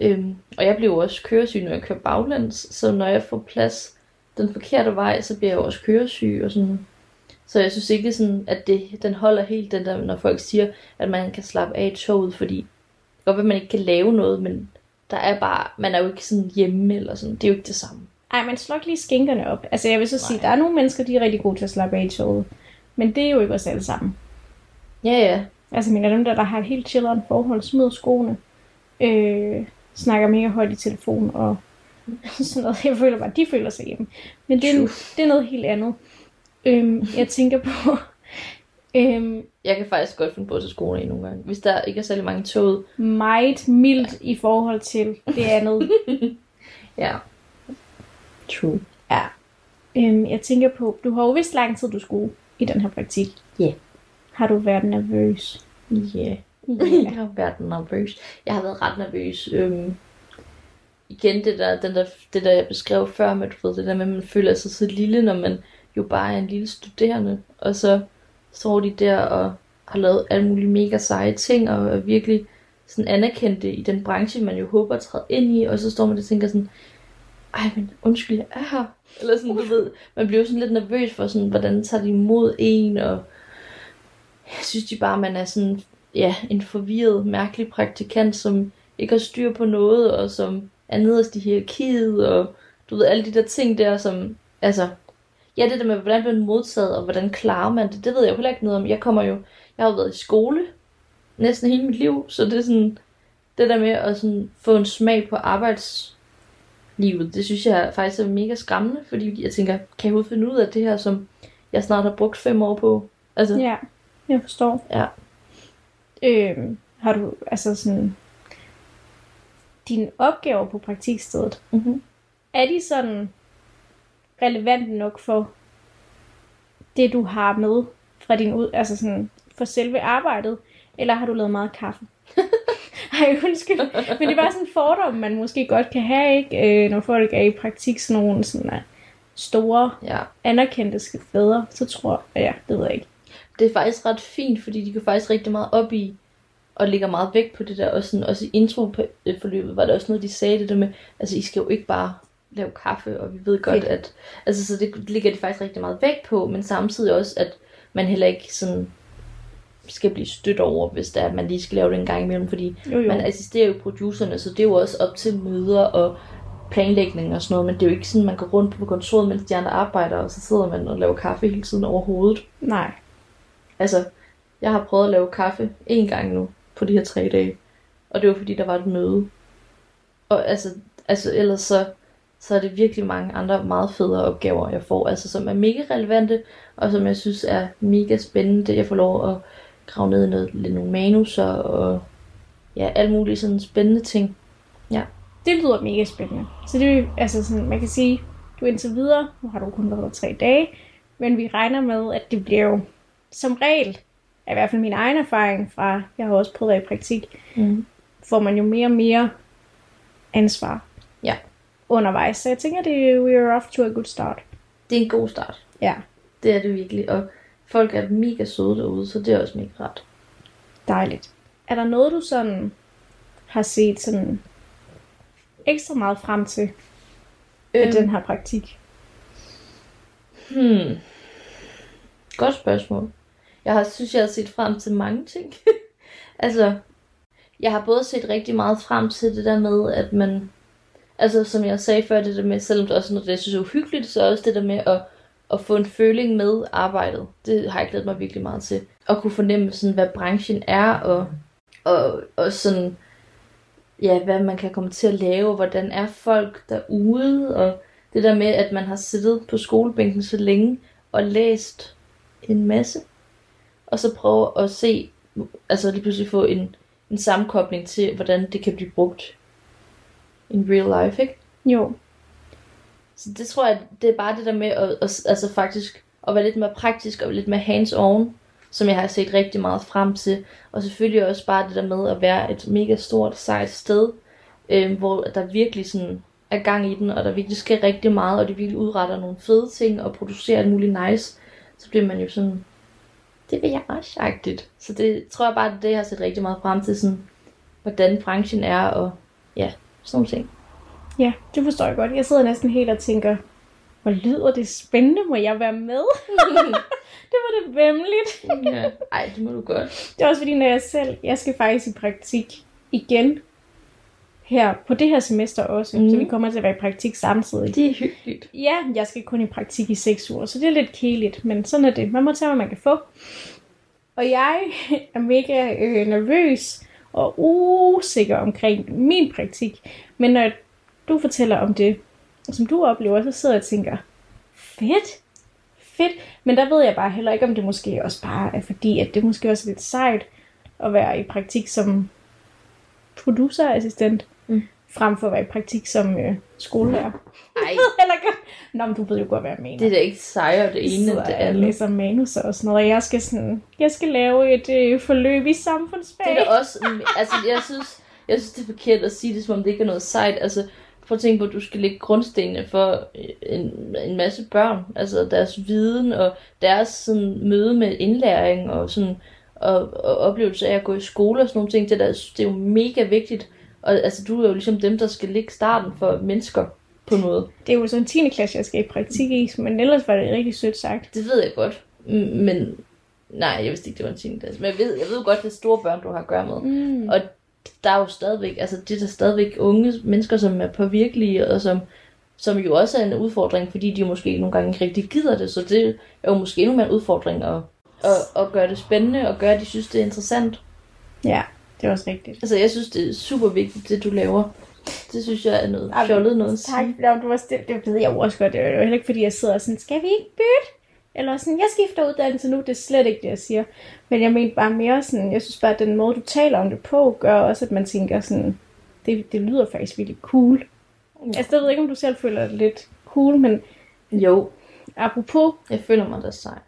Øhm, og jeg bliver også køresyg, når jeg kører baglæns, så når jeg får plads den forkerte vej, så bliver jeg også køresyg og sådan. Så jeg synes ikke sådan, at det, den holder helt den der, når folk siger, at man kan slappe af i toget, fordi det kan godt at man ikke kan lave noget, men der er bare, man er jo ikke sådan hjemme eller sådan, det er jo ikke det samme. Ej, man slår ikke lige skænkerne op. Altså jeg vil så sige, Nej. der er nogle mennesker, de er rigtig gode til at slappe af i toget. Men det er jo ikke os alle sammen. Ja, ja, Altså, men dem der, der har et helt chilleren forhold, smider skoene, øh, snakker mega højt i telefon og sådan noget. Jeg føler bare, de føler sig hjemme. Men det er, det er noget helt andet. Øhm, jeg tænker på, øhm, jeg kan faktisk godt finde på at tage skoene i nogle gange, hvis der ikke er særlig mange tog. meget mildt i forhold til det andet. Ja. True. ja. Øhm, jeg tænker på, du har jo vist lang tid, du skulle i den her praktik. Ja. Har du været nervøs? Ja. Yeah. Ja. Jeg har været nervøs. Jeg har været ret nervøs. Øhm, igen, det der, den der, det der, jeg beskrev før med, du ved, det der med, at man føler sig så lille, når man jo bare er en lille studerende. Og så står de der og har lavet alle mulige mega seje ting, og er virkelig sådan anerkendte i den branche, man jo håber at træde ind i, og så står man og tænker sådan, ej, men undskyld, jeg er her. Eller sådan, du ved, man bliver jo sådan lidt nervøs for sådan, hvordan tager de imod en, og jeg synes de bare, man er sådan, ja, en forvirret, mærkelig praktikant, som ikke har styr på noget, og som er nederst i hierarkiet, og du ved, alle de der ting der, som, altså, ja, det der med, hvordan bliver man modtaget, og hvordan klarer man det, det ved jeg jo heller ikke noget om. Jeg kommer jo, jeg har jo været i skole næsten hele mit liv, så det er sådan, det der med at sådan få en smag på arbejdslivet, det synes jeg faktisk er mega skræmmende, fordi jeg tænker, kan jeg overhovedet finde ud af det her, som jeg snart har brugt fem år på? Altså, Ja, jeg forstår. Ja. Øhm, har du, altså sådan... dine opgaver på praktikstedet, Mm-hmm. er de sådan relevante nok for det, du har med fra din ud, altså sådan for selve arbejdet, eller har du lavet meget kaffe? Ej, undskyld. Men det er bare sådan en fordom, man måske godt kan have, ikke? Øh, når folk er i praktik, sådan nogle sådan, uh, store, Ja. anerkendte steder, så tror jeg, ja, det ved jeg ikke. Det er faktisk ret fint, fordi de går faktisk rigtig meget op i, og lægger meget vægt på det der, og sådan, også i intro-forløbet var der også noget, de sagde det der med, altså I skal jo ikke bare lave kaffe, og vi ved godt, Fedt. at, altså så det ligger de faktisk rigtig meget vægt på, men samtidig også, at man heller ikke sådan skal blive stødt over, hvis det er, at man lige skal lave det en gang imellem, fordi Jo, jo. man assisterer jo producerne, så det er jo også op til møder og planlægning og sådan noget, men det er jo ikke sådan, man går rundt på kontoret, mens de andre arbejder, og så sidder man og laver kaffe hele tiden over hovedet. Nej. Altså, jeg har prøvet at lave kaffe en gang nu, på de her tre dage. Og det var fordi, der var et møde. Og altså, altså ellers så, så er det virkelig mange andre meget federe opgaver, jeg får. Altså, som er mega relevante, og som jeg synes er mega spændende. Jeg får lov at grave ned i noget, lidt nogle manuser, og ja, alle mulige sådan spændende ting. Ja. Det lyder mega spændende. Så det er altså sådan, man kan sige, du indtil videre, nu har du kun været der tre dage, men vi regner med, at det bliver jo som regel, er i hvert fald min egen erfaring fra, jeg har også prøvet at være i praktik, Mm. får man jo mere og mere ansvar Ja. undervejs. Så jeg tænker, det er, we are off to a good start. Det er en god start. Ja, Det er det virkelig. Og folk er mega søde derude, så det er også mega rart. dejligt. Er der noget, du sådan har set sådan ekstra meget frem til Øhm. den her praktik? Hmm. Godt spørgsmål. Jeg har, synes, jeg har set frem til mange ting. altså, jeg har både set rigtig meget frem til det der med, at man... Altså, som jeg sagde før, det der med, selvom det også noget, det, jeg synes er uhyggeligt, så også det der med at, at få en føling med arbejdet. Det har jeg glædet mig virkelig meget til. At kunne fornemme, sådan, hvad branchen er, og, og, og sådan, ja, hvad man kan komme til at lave, og hvordan er folk derude, og det der med, at man har siddet på skolebænken så længe og læst en masse, og så prøve at se, altså lige pludselig få en, en sammenkobling til, hvordan det kan blive brugt in real life, ikke? Jo, Så det tror jeg, det er bare det der med at, at altså faktisk at være lidt mere praktisk og lidt mere hands-on, som jeg har set rigtig meget frem til. Og selvfølgelig også bare det der med at være et mega stort, sejt sted, øh, hvor der virkelig sådan er gang i den, og der virkelig sker rigtig meget, og de virkelig udretter nogle fede ting og producerer alt muligt nice, så bliver man jo sådan, det vil jeg også agtigt. Så det tror jeg bare, det har set rigtig meget frem til, sådan, hvordan branchen er, og ja, sådan nogle ting. Ja, det forstår jeg godt. Jeg sidder næsten helt og tænker, hvor lyder det spændende, må jeg være med? det var det vemmeligt. ja. Ej, det må du godt. Det er også fordi, når jeg selv, jeg skal faktisk i praktik igen her på det her semester også, mm. Mhm. så vi kommer til at være i praktik samtidig. Det er hyggeligt. Ja, jeg skal kun i praktik i 6 uger, så det er lidt kedeligt, men sådan er det. Man må tage, hvad man kan få. Og jeg er mega øh, nervøs og usikker omkring min praktik. Men når du fortæller om det, som du oplever, så sidder jeg og tænker, fedt, fedt. Men der ved jeg bare heller ikke, om det måske også bare er fordi, at det måske også er lidt sejt at være i praktik som producerassistent, Mm. frem for at være i praktik som øh, skolelærer. Ej, Eller godt. Nå, men du ved jo godt, hvad jeg mener. det er da ikke sejere det ene end det jeg andet. læser manus og sådan noget, og jeg skal, sådan, jeg skal lave et øh, forløb i samfundsfag. Det er da også, altså jeg synes, jeg synes det er forkert at sige det, som om det ikke er noget sejt. Altså, prøv at tænke på, at du skal lægge grundstenene for en, en masse børn. Altså deres viden og deres sådan, møde med indlæring og sådan og, og oplevelse af at gå i skole og sådan nogle ting. Det, der, det er jo mega vigtigt. Og altså, du er jo ligesom dem, der skal lægge starten for mennesker på en måde. Det er jo sådan en 10. klasse, jeg skal i praktik i, men ellers var det rigtig sødt sagt. Det ved jeg godt. Men nej, jeg vidste ikke, det var en 10. klasse. Men jeg ved, jeg ved godt, det er store børn, du har at gøre med. Mm. Og der er jo stadigvæk, altså det er der stadigvæk unge mennesker, som er påvirkelige, og som, som jo også er en udfordring, fordi de måske nogle gange ikke rigtig gider det, så det er jo måske endnu mere en udfordring at, at, at gøre det spændende, og gøre, at de synes, det er interessant. Ja, det er også rigtigt. Altså jeg synes, det er super vigtigt, det du laver. Det synes jeg er noget fjollet noget at Tak. Nå, du var stille. det ved jeg jo også godt. Det er jo heller ikke, fordi jeg sidder sådan, skal vi ikke bytte? Eller sådan, jeg skifter uddannelse nu, det er slet ikke det, jeg siger. Men jeg mener bare mere sådan, jeg synes bare, at den måde, du taler om det på, gør også, at man tænker sådan, det, det lyder faktisk virkelig cool. Altså, jeg ved ikke, om du selv føler det lidt cool, men Jo, apropos, jeg føler mig da sej.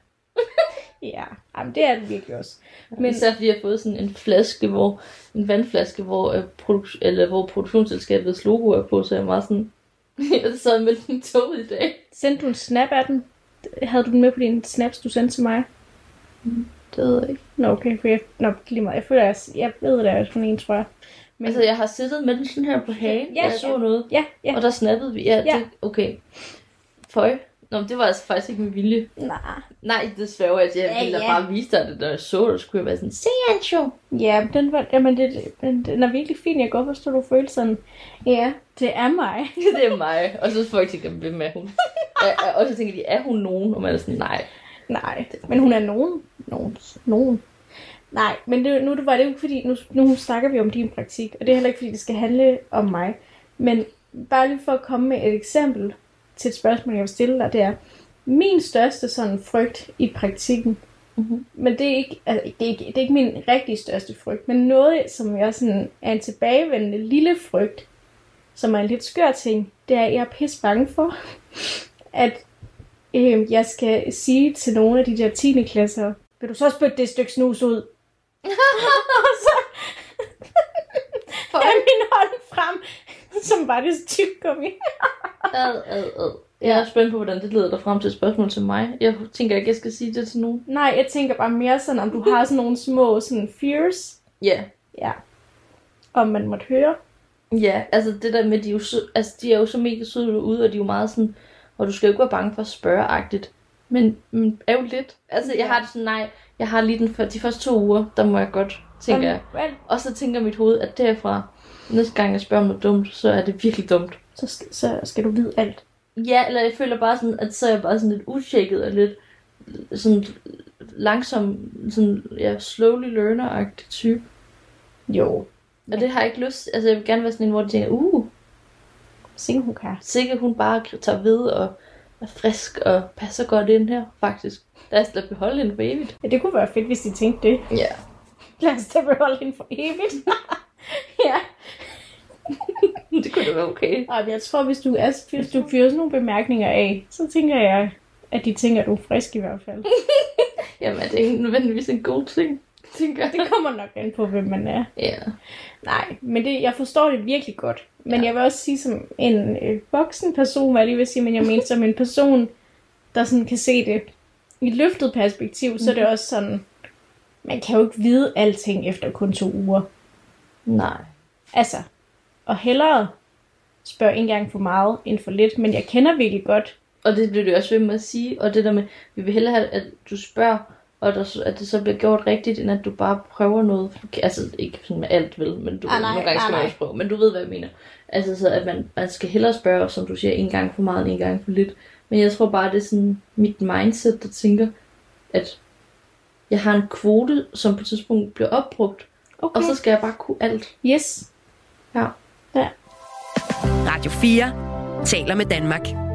Ja, jamen, det er det virkelig også. Men især fordi jeg har fået sådan en flaske, hvor en vandflaske, hvor, øh, produk- eller, hvor produktionsselskabets logo er på, så jeg er meget sådan... jeg sad med den toget i dag. sendte du en snap af den? Havde du den med på dine snaps, du sendte til mig? Det ved jeg ikke. Nå, okay, for jeg, nå, lige meget. Jeg føler, jeg, jeg ved, det er sådan en, tror jeg. Men, Altså, jeg har siddet med den sådan her på hagen, Ja, ja, jeg så ja. noget, ja, ja. og der snappede vi. Ja, Ja. Det, okay. Føj. Nå, men det var altså faktisk ikke med vilje. Nej. Nej, det sværger jeg til. Jeg Ja, ville da ja. bare vise dig det, der jeg så det, skulle jeg være sådan, se Ancho. Ja, men den, var, jamen, det, den, den er virkelig fin. Jeg kan godt forstå, du føler sådan, ja, det er mig. det er mig. Og så får folk tænker, hvem er hun? Ja, og så tænker de, er hun nogen? Og man er sådan, nej. Nej, men hun er nogen. Nogen. nogen. Nej, men det, nu det var det jo ikke fordi, nu, nu snakker vi om din praktik, og det er heller ikke fordi, det skal handle om mig. Men bare lige for at komme med et eksempel til et spørgsmål, jeg vil stille dig, det er, min største sådan frygt i praktikken, Mhm. men det er, ikke, altså, det, er ikke, det er ikke min rigtig største frygt, men noget, som jeg sådan er en tilbagevendende lille frygt, som er en lidt skør ting, det er, at jeg er pisse bange for, at øh, jeg skal sige til nogle af de der 10. klasser, vil du så spytte det stykke snus ud? og så er min hånd frem, som var det tyggegummi. Ad, ad, ad. Jeg er spændt på, hvordan det leder dig frem til et spørgsmål til mig. Jeg tænker ikke, jeg skal sige det til nogen. Nej, jeg tænker bare mere sådan, om du har sådan nogle små sådan fears, Ja. ja, om man måtte høre. Ja, altså det der med, de er jo, sø- altså, de er jo så mega søde ude, og de er jo meget sådan, og du skal jo ikke være bange for at spørge-agtigt. Men, men er jo lidt. Altså, jeg har det sådan, nej, jeg har lige den for, de første to uger, der må jeg godt, tænker jeg. Og så tænker mit hoved, at derfra, næste gang jeg spørger om noget dumt, så er det virkelig dumt. så, skal, så skal du vide alt. Ja, eller jeg føler bare sådan, at så er jeg bare sådan lidt utjekket og lidt sådan langsom, sådan, ja, slowly learner-agtig type. Jo. Og det har jeg ikke lyst, altså jeg vil gerne være sådan en, hvor de tænker, uh, Sikke hun kan. sikkert hun bare tager ved og er frisk og passer godt ind her, faktisk. Lad os da beholde hende for evigt. Ja, det kunne være fedt, hvis de tænkte det. Ja. Lad os da beholde hende for evigt. ja. det kunne da være okay. Ej, men jeg tror, hvis du, er, hvis du fyrer sådan nogle bemærkninger af, så tænker jeg, at de tænker, at du er frisk i hvert fald. Jamen, er det ikke nødvendigvis en god ting? Tænker. Det kommer nok an på, hvem man er. Ja. Nej, men det, jeg forstår det virkelig godt. Men ja. jeg vil også sige som en øh, voksen person, hvad jeg lige vil sige, men jeg mener som en person, der sådan kan se det i et løftet perspektiv, mm-hmm. så er det også sådan, man kan jo ikke vide alting efter kun to uger. Nej. Altså, og hellere spørge en gang for meget end for lidt, men jeg kender virkelig godt. Og det bliver du også ved med at sige. Og det der med, vi vil hellere have, at du spørger, og der, at det så bliver gjort rigtigt, end at du bare prøver noget. Altså, ikke sådan med alt, vel, men du Ah, nej, nogle gange ah, skal man nej. prøve. Men du ved, hvad jeg mener. Altså, så at man, man skal hellere spørge, som du siger, en gang for meget, end en gang for lidt. Men jeg tror bare, det er sådan mit mindset, der tænker, at jeg har en kvote, som på et tidspunkt bliver opbrugt, Okay. og så skal jeg bare kunne alt. Yes. Ja. Radio 4 taler med Danmark.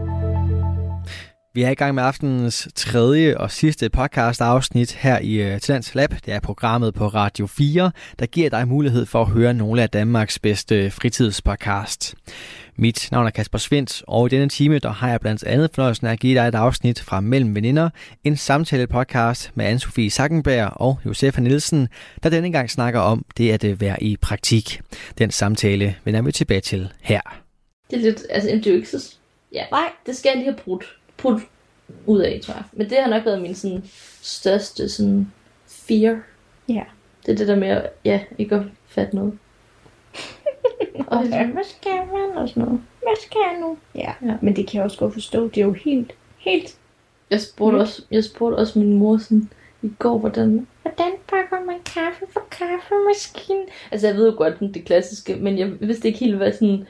Vi er i gang med aftenens tredje og sidste podcast afsnit her i uh, Talents Lab. Det er programmet på Radio 4, der giver dig mulighed for at høre nogle af Danmarks bedste fritidspodcast. Mit navn er Kasper Svendt, og i denne time der har jeg blandt andet fornøjelsen af at give dig et afsnit fra Mellem Veninder, en samtale-podcast med Anne-Sophie Sackenberg og Josefa Nielsen, der denne gang snakker om det at øh, være i praktik. Den samtale vender vi tilbage til her. Det er lidt, altså det er jo ikke så... Ja, Nej. det skal jeg lige have brudt, brudt ud af, tror jeg. Men det har nok været min sådan, største sådan, fear. Ja. Det er det der med, at, ja, ikke at fatte noget. og sådan, hvad skal man og sådan noget. Hvad skal jeg nu? Ja. Ja. ja, men det kan jeg også godt forstå. Det er jo helt, helt... Jeg spurgte, også, jeg spurgte også min mor sådan, i går, hvordan, hvordan pakker man kaffe på kaffemaskinen? Altså, jeg ved jo godt, det klassiske, men jeg vidste ikke helt, hvad sådan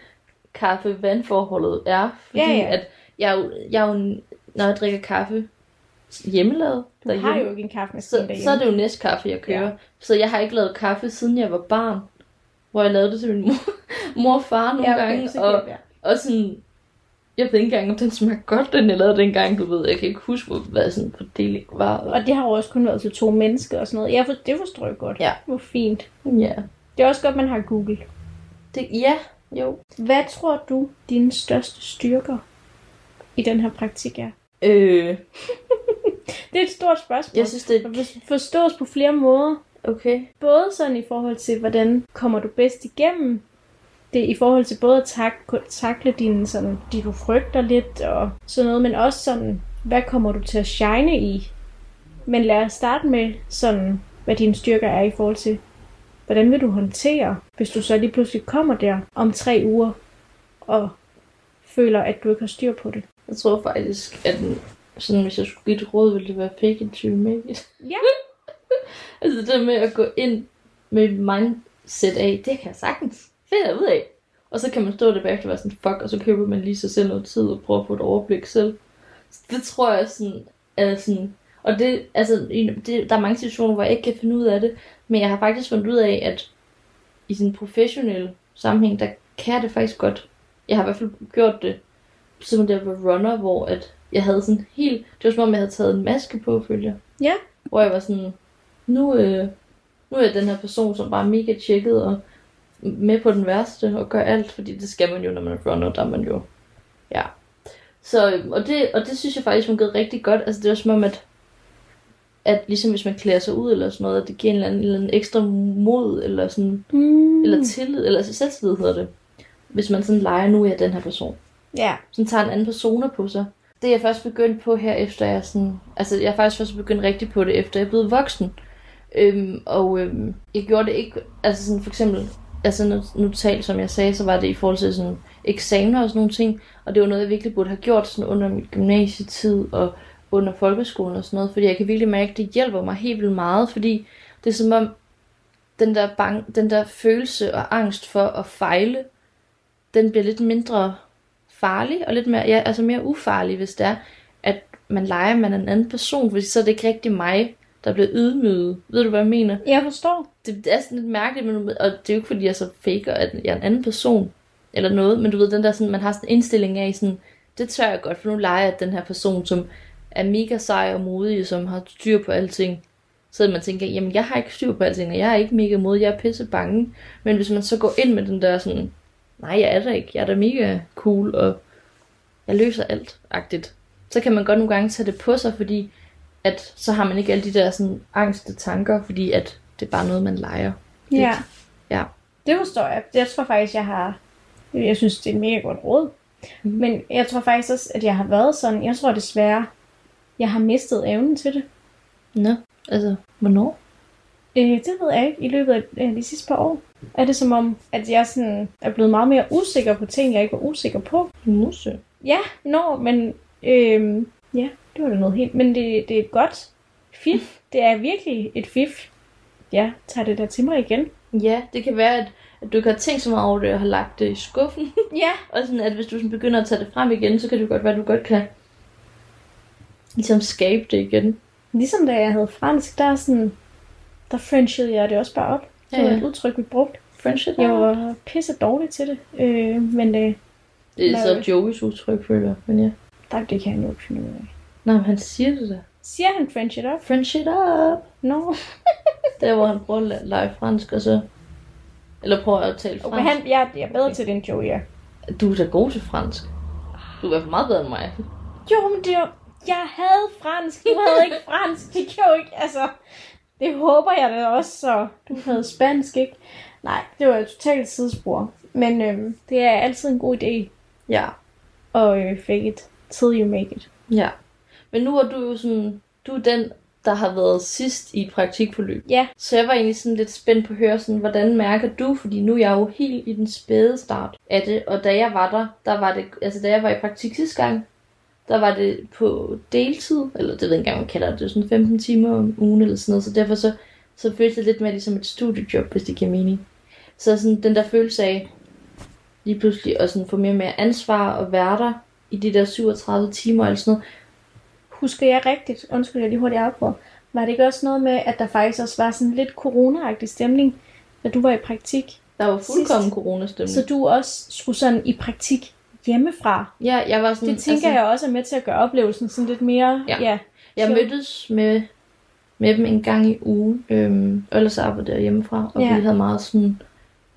kaffe-vandforholdet er. Fordi Ja, ja. at jeg, er jo, jeg er jo, når jeg drikker kaffe hjemmelavet Du har derhjemme, jo ikke en kaffemaskine så, derhjemme. så er det jo næstkaffe, jeg kører. Ja. Ja. Så jeg har ikke lavet kaffe, siden jeg var barn. Hvor jeg lavede det til min mor, mor og far nogle ja, okay, gange. Og, jeg- og sådan, jeg ved ikke engang, om den smagte godt, den jeg lavede dengang, du ved. Jeg kan ikke huske, hvor, hvad sådan fordeling var. Og det har jo også kun været til to mennesker og sådan noget. Jeg for, det forstår jeg godt. Ja. Hvor fint. ja. Det er også godt, man har Google. Det, ja, jo. Hvad tror du, dine største styrker i den her praktik er? Øh, Det er et stort spørgsmål. jeg synes, det er... forstås på flere måder. Okay. Både sådan i forhold til, hvordan kommer du bedst igennem det i forhold til både at tak- takle dine, sådan, de du frygter lidt og sådan noget, men også sådan, hvad kommer du til at shine i? Men lad os starte med sådan, hvad dine styrker er i forhold til, hvordan vil du håndtere, hvis du så lige pludselig kommer der om tre uger og føler, at du ikke har styr på det. Jeg tror faktisk, at den, sådan, hvis jeg skulle give et råd, ville det være fake it till make it. Ja. altså det med at gå ind med et mindset af, det kan jeg sagtens finde ud af. Og så kan man stå der bagefter og være sådan, fuck, og så køber man lige sig selv noget tid og prøver at få et overblik selv. Så det tror jeg sådan, er sådan, og det, altså, det, der er mange situationer, hvor jeg ikke kan finde ud af det, men jeg har faktisk fundet ud af, at i sådan en professionel sammenhæng, der kan jeg det faktisk godt. Jeg har i hvert fald gjort det, som det var runner, hvor at jeg havde sådan helt, det var som om jeg havde taget en maske på, jeg. Ja. Hvor jeg var sådan, nu, øh, nu er jeg den her person, som bare er mega tjekket og med på den værste og gør alt, fordi det skal man jo, når man er runner, der er man jo, ja. Så, og det, og det synes jeg faktisk fungerede rigtig godt. Altså det var som om, at, at ligesom hvis man klæder sig ud eller sådan noget, at det giver en eller anden, en eller anden ekstra mod, eller sådan, Mm. eller tillid, eller altså selvtillid hedder det. Hvis man sådan leger, nu er jeg den her person Ja. sådan tager en anden persona på sig. Det er jeg først begyndt på her, efter jeg sådan... Altså, jeg er faktisk først begyndt rigtig på det, efter jeg er blevet voksen. Øhm, og øhm, jeg gjorde det ikke... Altså sådan for eksempel... Altså nu, nu som jeg sagde, så var det i forhold til sådan eksamener og sådan nogle ting. Og det var noget, jeg virkelig burde have gjort sådan under mit gymnasietid og under folkeskolen og sådan noget. Fordi jeg kan virkelig mærke, at det hjælper mig helt vildt meget. Fordi det er som om, den der, bang, den der følelse og angst for at fejle, den bliver lidt mindre farlig, og lidt mere, ja, altså mere ufarlig, hvis det er, at man leger, man er en anden person, fordi så er det ikke rigtig mig, der bliver ydmyget. Ved du, hvad jeg mener? Jeg forstår. Det, det er sådan lidt mærkeligt, men, og det er jo ikke, fordi jeg så faker, at jeg er en anden person, eller noget, men du ved, den der sådan, man har sådan en indstilling af, sådan, det tør jeg godt, for nu leger jeg den her person, som er mega sej og modig, som har styr på alting. Så man tænker, jamen jeg har ikke styr på alting, og jeg er ikke mega modig, jeg er pisse bange. Men hvis man så går ind med den der sådan, nej, jeg er der ikke, jeg er da mega cool, og jeg løser alt, agtigt. Så kan man godt nogle gange tage det på sig, fordi at så har man ikke alle de der sådan angste tanker, fordi at det er bare noget, man leger. Ja. Ja. Det forstår jeg. Jeg tror faktisk, jeg har... Jeg synes, det er et mega godt råd. Mm. Men jeg tror faktisk også, at jeg har været sådan... Jeg tror desværre, jeg har mistet evnen til det. Nå, altså, hvornår? Øh, det ved jeg ikke. I løbet af øh, de sidste par år er det som om, at jeg sådan er blevet meget mere usikker på ting, jeg ikke var usikker på. Musse. Ja, nå, men... Øh, ja, det var da noget helt... Men det, det er et godt fif. Det er virkelig et fif. Ja, tager det der til mig igen. Ja, det kan være, at, at du ikke har tænkt så meget over det, og har lagt det i skuffen. Ja, og sådan, at hvis du sådan begynder at tage det frem igen, så kan det godt være, at du godt kan ligesom skabe det igen. Ligesom da jeg havde fransk, der er sådan, der frenchede jeg det også bare op. Det Ja, var ja. et udtryk, vi brugte. Friendship Jeg var pisse dårlig til det. Øh, men øh, Det er så Joey's udtryk, føler jeg. Men ja. der, det kan han jo ikke finde ud af. Nej, men han siger det da. Siger han French it up? Friendship up. No. Der, hvor han prøver at lege fransk, og så... Eller prøver at tale fransk. Okay, han, jeg, jeg er bedre til det end Joey, ja. Du er da god til fransk. Du er i hvert fald meget bedre end mig. Jo, men det var... Jeg havde fransk, du havde ikke fransk. Det kan jo ikke, altså... Det håber jeg da også, så du havde spansk, ikke? Nej, det var et totalt sidespor. Men øhm, det er altid en god idé Ja. at øh, fake it till you make it. Ja. Men nu er du jo sådan... Du er den, der har været sidst i et praktikforløb. Ja, Så jeg var egentlig sådan lidt spændt på at høre, sådan, hvordan mærker du? Fordi nu er jeg jo helt i den spæde start af det. Og da jeg var der, der var det, altså da jeg var i praktik sidste gang, der var det på deltid, eller det ved jeg ikke engang, man kalder det, det er sådan 15 timer om ugen eller sådan noget. Så derfor så, så føltes det lidt mere ligesom et studiejob, hvis det giver mening. Så sådan den der følelse af lige pludselig at sådan få mere og mere ansvar og være der i de der 37 timer eller sådan noget. husker jeg rigtigt, undskyld jeg lige hurtigt afbryder, var det ikke også noget med, at der faktisk også var sådan lidt corona stemning, da du var i praktik? Der var fuldkommen coronastemning. Så du også skulle sådan i praktik hjemmefra. Ja, jeg var sådan... Det tænker altså, jeg også er med til at gøre oplevelsen sådan lidt mere... Ja. ja Jeg Så- mødtes med, med dem en gang i ugen, øhm, og ellers arbejdede jeg hjemmefra, og Ja. vi havde meget sådan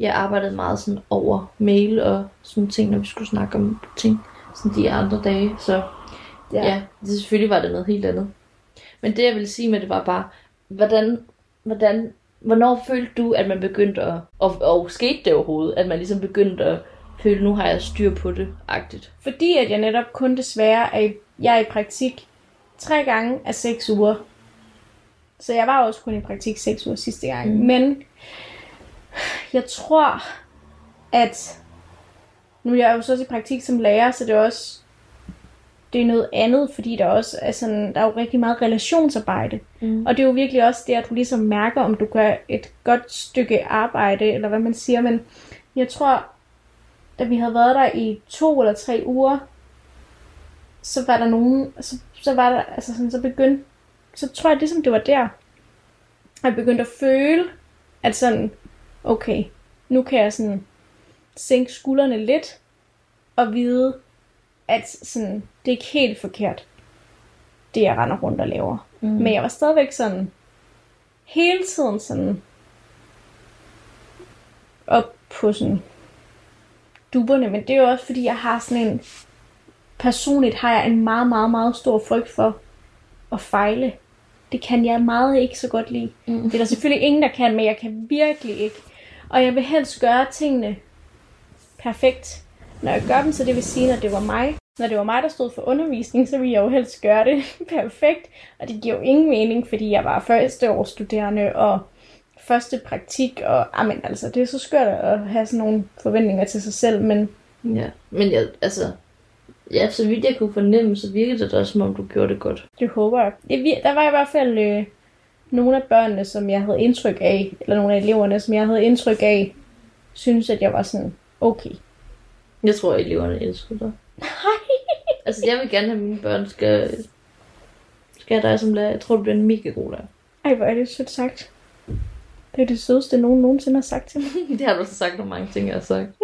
jeg arbejdede meget sådan over mail og sådan ting, når vi skulle snakke om ting sådan de andre dage. Så ja, ja det, selvfølgelig var det noget helt andet. Men det jeg ville sige med det var bare, hvordan, hvordan, hvornår følte du, at man begyndte at, og, og skete det overhovedet, at man ligesom begyndte at føle, nu har jeg styr på det, agtigt? Fordi at jeg netop kun desværre er, jeg er i praktik tre gange af seks uger. Så jeg var også kun i praktik seks uger sidste gang. Mm. Men jeg tror, at nu er jeg jo så også i praktik som lærer, så det er også det er noget andet, fordi der også er sådan, der er jo rigtig meget relationsarbejde. Mm. Og det er jo virkelig også det, at du ligesom mærker, om du gør et godt stykke arbejde, eller hvad man siger. Men jeg tror, da vi havde været der i to eller tre uger, så var der nogen, så, så var der, altså sådan, så begyndte, så tror jeg ligesom det var der, jeg begyndte at føle, at sådan, okay, nu kan jeg sådan sænke skuldrene lidt, og vide, at sådan, det er ikke helt forkert, det jeg render rundt og laver. Mm. Men jeg var stadigvæk sådan, hele tiden sådan, op på sådan duberne, men det er jo også fordi, jeg har sådan en, personligt har jeg en meget, meget, meget stor frygt for at fejle. Det kan jeg meget ikke så godt lide. Mm. Det er der selvfølgelig ingen, der kan, men jeg kan virkelig ikke. Og jeg vil helst gøre tingene perfekt. Når jeg gør dem, så det vil sige, når det var mig. Når det var mig, der stod for undervisning, så ville jeg jo helst gøre det perfekt. Og det giver jo ingen mening, fordi jeg var førsteårsstuderende og første praktik. Og amen, altså, det er så skørt at have sådan nogle forventninger til sig selv, men... Ja, men jeg, altså, Ja, så vidt jeg kunne fornemme, så virkede det også, som om du gjorde det godt. Det håber jeg. Det, der var i hvert fald øh, nogle af børnene, som jeg havde indtryk af, eller nogle af eleverne, som jeg havde indtryk af, synes, at jeg var sådan, okay. Jeg tror, at eleverne elsker dig. Nej. altså, jeg vil gerne have, at mine børn skal, skal have dig som lærer. Jeg tror, du bliver en mega god lærer. Ej, hvor er det sødt sagt. Det er det sødeste, nogen nogensinde har sagt til mig. det har du så sagt om mange ting, jeg har sagt.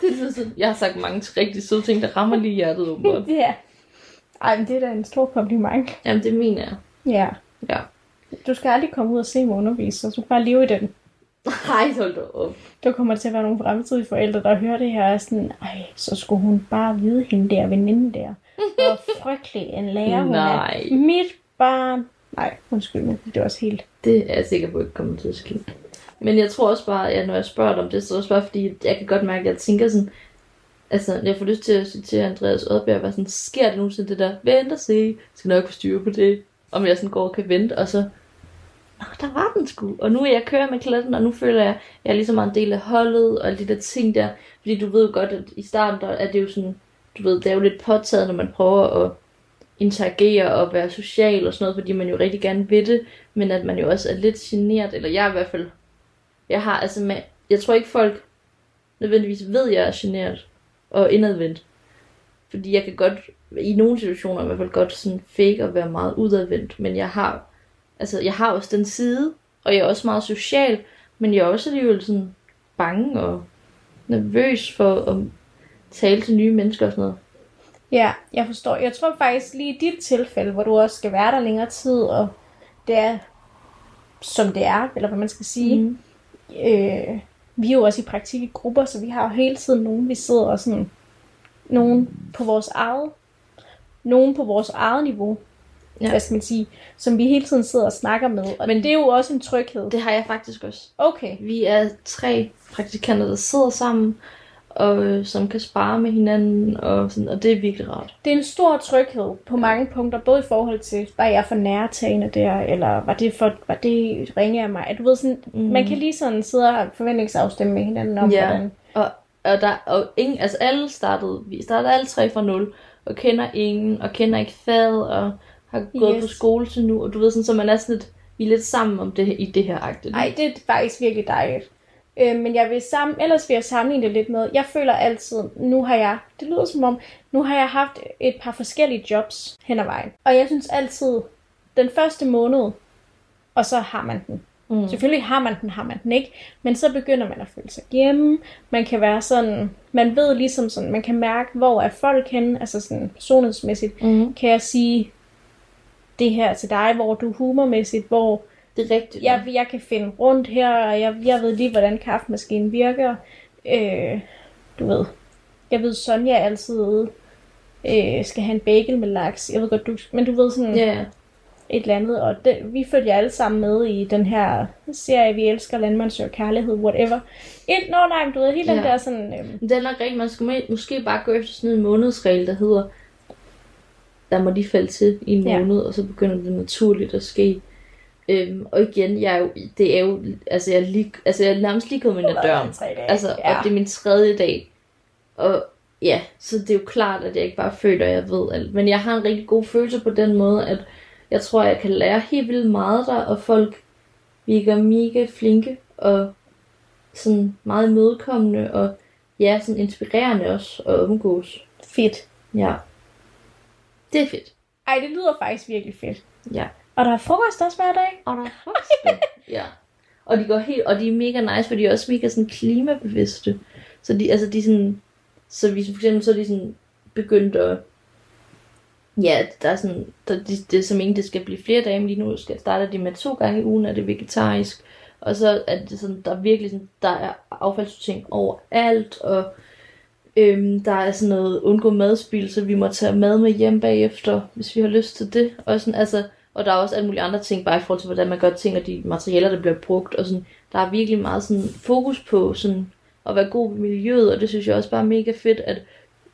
det er sådan, jeg har sagt mange rigtig søde ting, der rammer lige hjertet, åbenbart. ja. Ej, men det er da en stor kompliment. Jamen, det mener jeg. Ja. Ja. Du skal aldrig komme ud og se mig undervise, så du skal bare leve i den. Nej, hold da op. Der kommer til at være nogle fremtidige forældre, der hører det her, og sådan, ej, så skulle hun bare vide hende der, veninde der. Hvor frygtelig en lærer hun Nej. er. Mit barn. Nej, undskyld mig, det er også helt. Det er jeg sikker på ikke kommer til at ske. Men jeg tror også bare, at når jeg spørger dig om det, så er det også bare fordi, jeg kan godt mærke, at jeg tænker sådan, altså jeg får lyst til at citere Andreas Oddbjerg, var sådan, sker det nogensinde det der, vent og se, skal nok få styr på det, om jeg sådan går og kan vente, og så, Nå, der var den sgu, og nu er jeg kører med klatten, og nu føler jeg, at jeg er ligesom en del af holdet, og alle de der ting der, fordi du ved jo godt, at i starten, der er det jo sådan, du ved, det er jo lidt påtaget, når man prøver at interagere og være social og sådan noget, fordi man jo rigtig gerne vil det, men at man jo også er lidt generet, eller jeg er i hvert fald jeg har altså med, jeg tror ikke folk nødvendigvis ved, at jeg er generet og indadvendt. Fordi jeg kan godt, i nogle situationer i hvert fald godt sådan fake og være meget udadvendt, men jeg har, altså jeg har også den side, og jeg er også meget social, men jeg er også alligevel sådan bange og nervøs for at tale til nye mennesker og sådan noget. Ja, jeg forstår. Jeg tror faktisk lige i dit tilfælde, hvor du også skal være der længere tid, og det er, som det er, eller hvad man skal sige, mm øh, vi er jo også i praktik i grupper, så vi har jo hele tiden nogen, vi sidder og sådan, nogen på vores eget, nogen på vores eget niveau, ja. hvad skal man sige, som vi hele tiden sidder og snakker med. Og Men det er jo også en tryghed. Det har jeg faktisk også. Okay. Vi er tre praktikanter, der sidder sammen, og øh, som kan spare med hinanden, og, sådan, og det er virkelig rart. Det er en stor tryghed på mange punkter, både i forhold til, var jeg for nærtagende der, eller var det, for, var det ringe af mig? Du ved, sådan, mm. man kan lige sådan sidde og forventningsafstemme med hinanden om, ja. hvordan... Og, og, der, og ingen, altså alle startede, vi startede alle tre fra nul, og kender ingen, og kender ikke fad, og har gået yes. på skole til nu, og du ved sådan, så man er sådan lidt, vi er lidt sammen om det i det her agte. Nej, det er faktisk virkelig dejligt. Øh, men jeg vil sammen, ellers vil jeg sammenligne det lidt med, jeg føler altid, nu har jeg, det lyder som om, nu har jeg haft et par forskellige jobs hen ad vejen. Og jeg synes altid, den første måned, og så har man den. Mm. Selvfølgelig har man den, har man den ikke, men så begynder man at føle sig hjemme. Man kan være sådan, man ved ligesom sådan, man kan mærke, hvor er folk henne, altså sådan personlighedsmæssigt. Mm. Kan jeg sige det her til dig, hvor du humormæssigt, hvor Det er rigtigt. Jeg, jeg kan finde rundt her, og jeg, jeg ved lige, hvordan kaffemaskinen virker. Øh, du ved, jeg ved, Sonja altid øh, skal have en bagel med laks. Jeg ved godt, du... Men du ved sådan ja. et eller andet, og det, vi følger alle sammen med i den her serie, vi elsker, landmandsøger kærlighed, whatever. Et, nå nej, du ved, hele den Ja. der sådan... Øh, Men Det er nok rigtigt. Man skal må- måske bare gå efter sådan en månedsregel, der hedder, der må de falde til i en Ja. måned, og så begynder det naturligt at ske. Øhm, og igen, jeg er jo, det er jo, altså jeg er, lige, altså jeg er nærmest lige kommet ind ad døren. Altså, ja. og det er min tredje dag. Og ja, så det er jo klart, at jeg ikke bare føler, at jeg ved alt. Men jeg har en rigtig god følelse på den måde, at jeg tror, jeg kan lære helt vildt meget der, og folk virker mega flinke, og sådan meget imødekommende, og ja, sådan inspirerende også at omgås. Fedt. Ja. Det er fedt. Ej, det lyder faktisk virkelig fedt. Ja. Og der er frokost også hver dag. Og der er faktisk Ja. Og de går helt, og de er mega nice, for de er også mega sådan klimabevidste. Så de, altså de er sådan, så hvis for eksempel så er de sådan begyndt at, ja, der er sådan, der, de, det er som ikke, det skal blive flere dage, men lige nu skal, starter de med to gange i ugen, er det vegetarisk. Og så er det sådan, der er virkelig sådan, der er affaldssortering overalt, og øhm, der er sådan noget undgå madspil, så vi må tage mad med hjem bagefter, hvis vi har lyst til det. Og sådan, altså, og der er også alle mulige andre ting, bare i forhold til, hvordan man gør ting, og de materialer, der bliver brugt. Og sådan, der er virkelig meget sådan, fokus på sådan, at være god ved miljøet, og det synes jeg også bare er mega fedt, at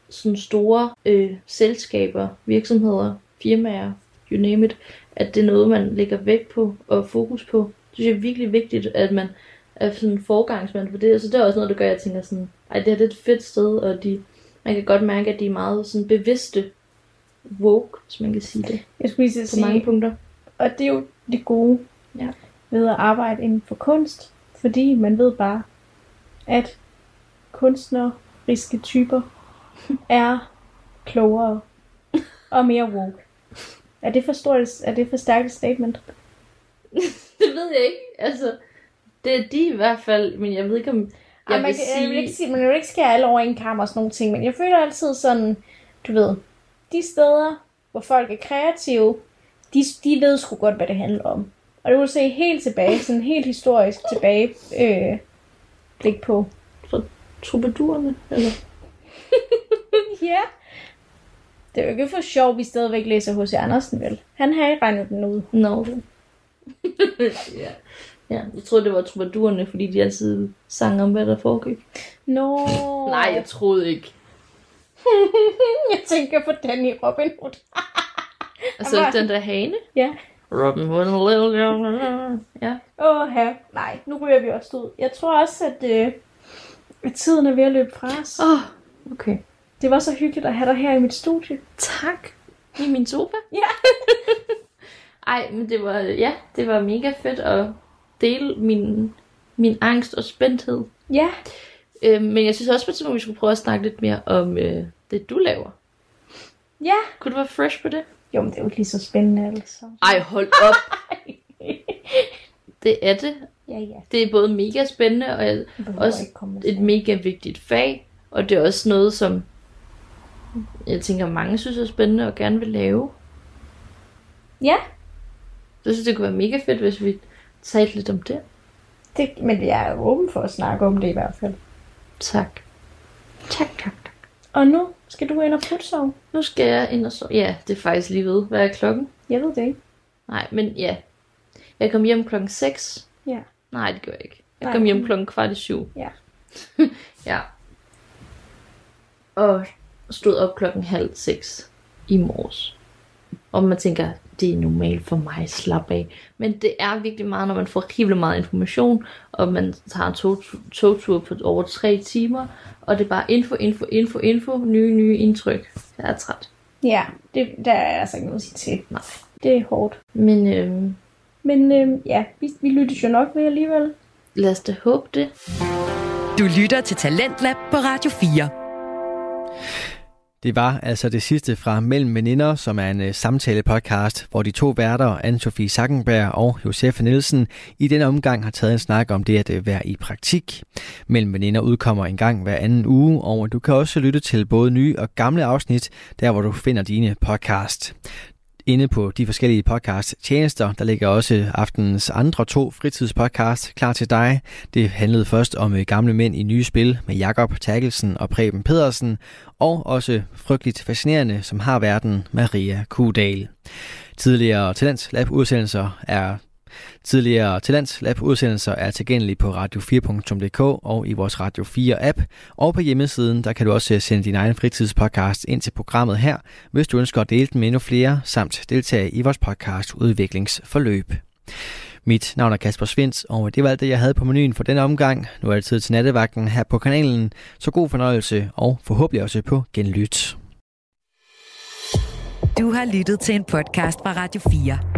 sådan store øh, selskaber, virksomheder, firmaer, you name it, at det er noget, man lægger vægt på og fokus på. Det synes jeg er virkelig vigtigt, at man er sådan en forgangsmand for det. Så det er også noget, der gør, at jeg tænker sådan, ej, det her det er et fedt sted, og de, man kan godt mærke, at de er meget sådan bevidste woke, hvis man kan sige det, Jeg skulle lige på sige, mange punkter. og det er jo det gode Ja. ved at arbejde inden for kunst, fordi man ved bare, at kunstneriske typer er klogere og mere woke. Er det for stort, er det for stærkt et statement? Det ved jeg ikke. Altså, det er de i hvert fald, men jeg ved ikke om... Jeg Ej, man, vil kan, jeg vil sige... ikke sige, man jo ikke skære alle over en kamp og sådan nogle ting, men jeg føler altid sådan, du ved, de steder, hvor folk er kreative, de, de ved sgu godt, hvad det handler om. Og det vil se helt tilbage, sådan helt historisk tilbage, øh, blik på. Troubadourerne, eller? Ja. Det er jo ikke for sjov, vi stadigvæk læser H.C. Andersen, vel? Han har ikke regnet den ud. No. ja. ja. Jeg troede, det var troubadourerne, fordi de altid sang om, hvad der foregik. Nå. Nej, jeg troede ikke. jeg tænker på Danny Robin Hood. Altså, var- den der hane. ja. Robin Hood and little girl. Ja. Åh, her. Nej, nu ryger vi også ud. Jeg tror også, at, øh, at tiden er ved at løbe fra os. Åh, oh, okay. Det var så hyggeligt at have dig her i mit studie. Tak. I min sofa? Ja. Ej, men det var, ja, det var mega fedt at dele min, min angst og spændthed. Ja. Øh, men jeg synes også på et tidspunkt, vi skulle prøve at snakke lidt mere om øh, det, du laver. Ja. Kunne du være fresh på det? Jo, men det er jo ikke lige så spændende, altså. Ej, hold op. det er det. Ja, ja. Det er både mega spændende, og jeg, også et mega vigtigt fag. Og det er også noget, som jeg tænker, mange synes er spændende og gerne vil lave. Ja, Så jeg synes, det kunne være mega fedt, hvis vi talte lidt om det. det, men jeg er åben for at snakke om det i hvert fald. Tak. Tak, tak, tak. Og nu skal du ind og putte sove. Nu skal jeg ind og så. Ja, det er faktisk lige ved. Hvad er klokken? Jeg ved det ikke. Nej, men ja. Jeg kom hjem klokken 6. Ja. Nej, det gør jeg ikke. Jeg Nej. kom hjem klokken kvart i syv. Ja. ja. Og stod op klokken halv seks i morges. Og man tænker, det er normalt for mig, slap af. Men det er virkelig meget, når man får helt meget information, og man tager en tog, togtur på over tre timer, og det er bare info, info, info, info, nye, nye indtryk. Jeg er træt. Ja, det, der er altså ikke noget at sige til. Nej. Det er hårdt. Men øhm, Men øhm, ja, vi, vi lyttes jo nok ved alligevel. lad os da håbe det. Du lytter til Talentlab på Radio 4. Det var altså det sidste fra Mellem Veninder, som er en uh, samtale-podcast, hvor de to værter, Anne-Sophie Sackenberg og Josef Nielsen, i denne omgang har taget en snak om det at uh, være i praktik. Mellem Veninder udkommer en gang hver anden uge, og du kan også lytte til både nye og gamle afsnit, der hvor du finder dine podcast inde på de forskellige podcast-tjenester. Der ligger også aftenens andre to fritidspodcasts klar til dig. Det handlede først om øh, gamle mænd i nye spil med Jakob Terkelsen og Preben Pedersen, og også frygteligt fascinerende, som har verden Maria Kudal. Tidligere Talents Lab udsendelser er Tidligere Talents Lab udsendelser er tilgængelige på radio4.dk og i vores Radio 4 app. Og på hjemmesiden, der kan du også sende din egen fritidspodcast ind til programmet her, hvis du ønsker at dele den med endnu flere, samt deltage i vores podcast udviklingsforløb. Mit navn er Kasper Svens, og det var alt det, jeg havde på menuen for denne omgang. Nu er det tid til nattevagten her på kanalen, så god fornøjelse og forhåbentlig også på genlyt. Du har lyttet til en podcast fra Radio 4.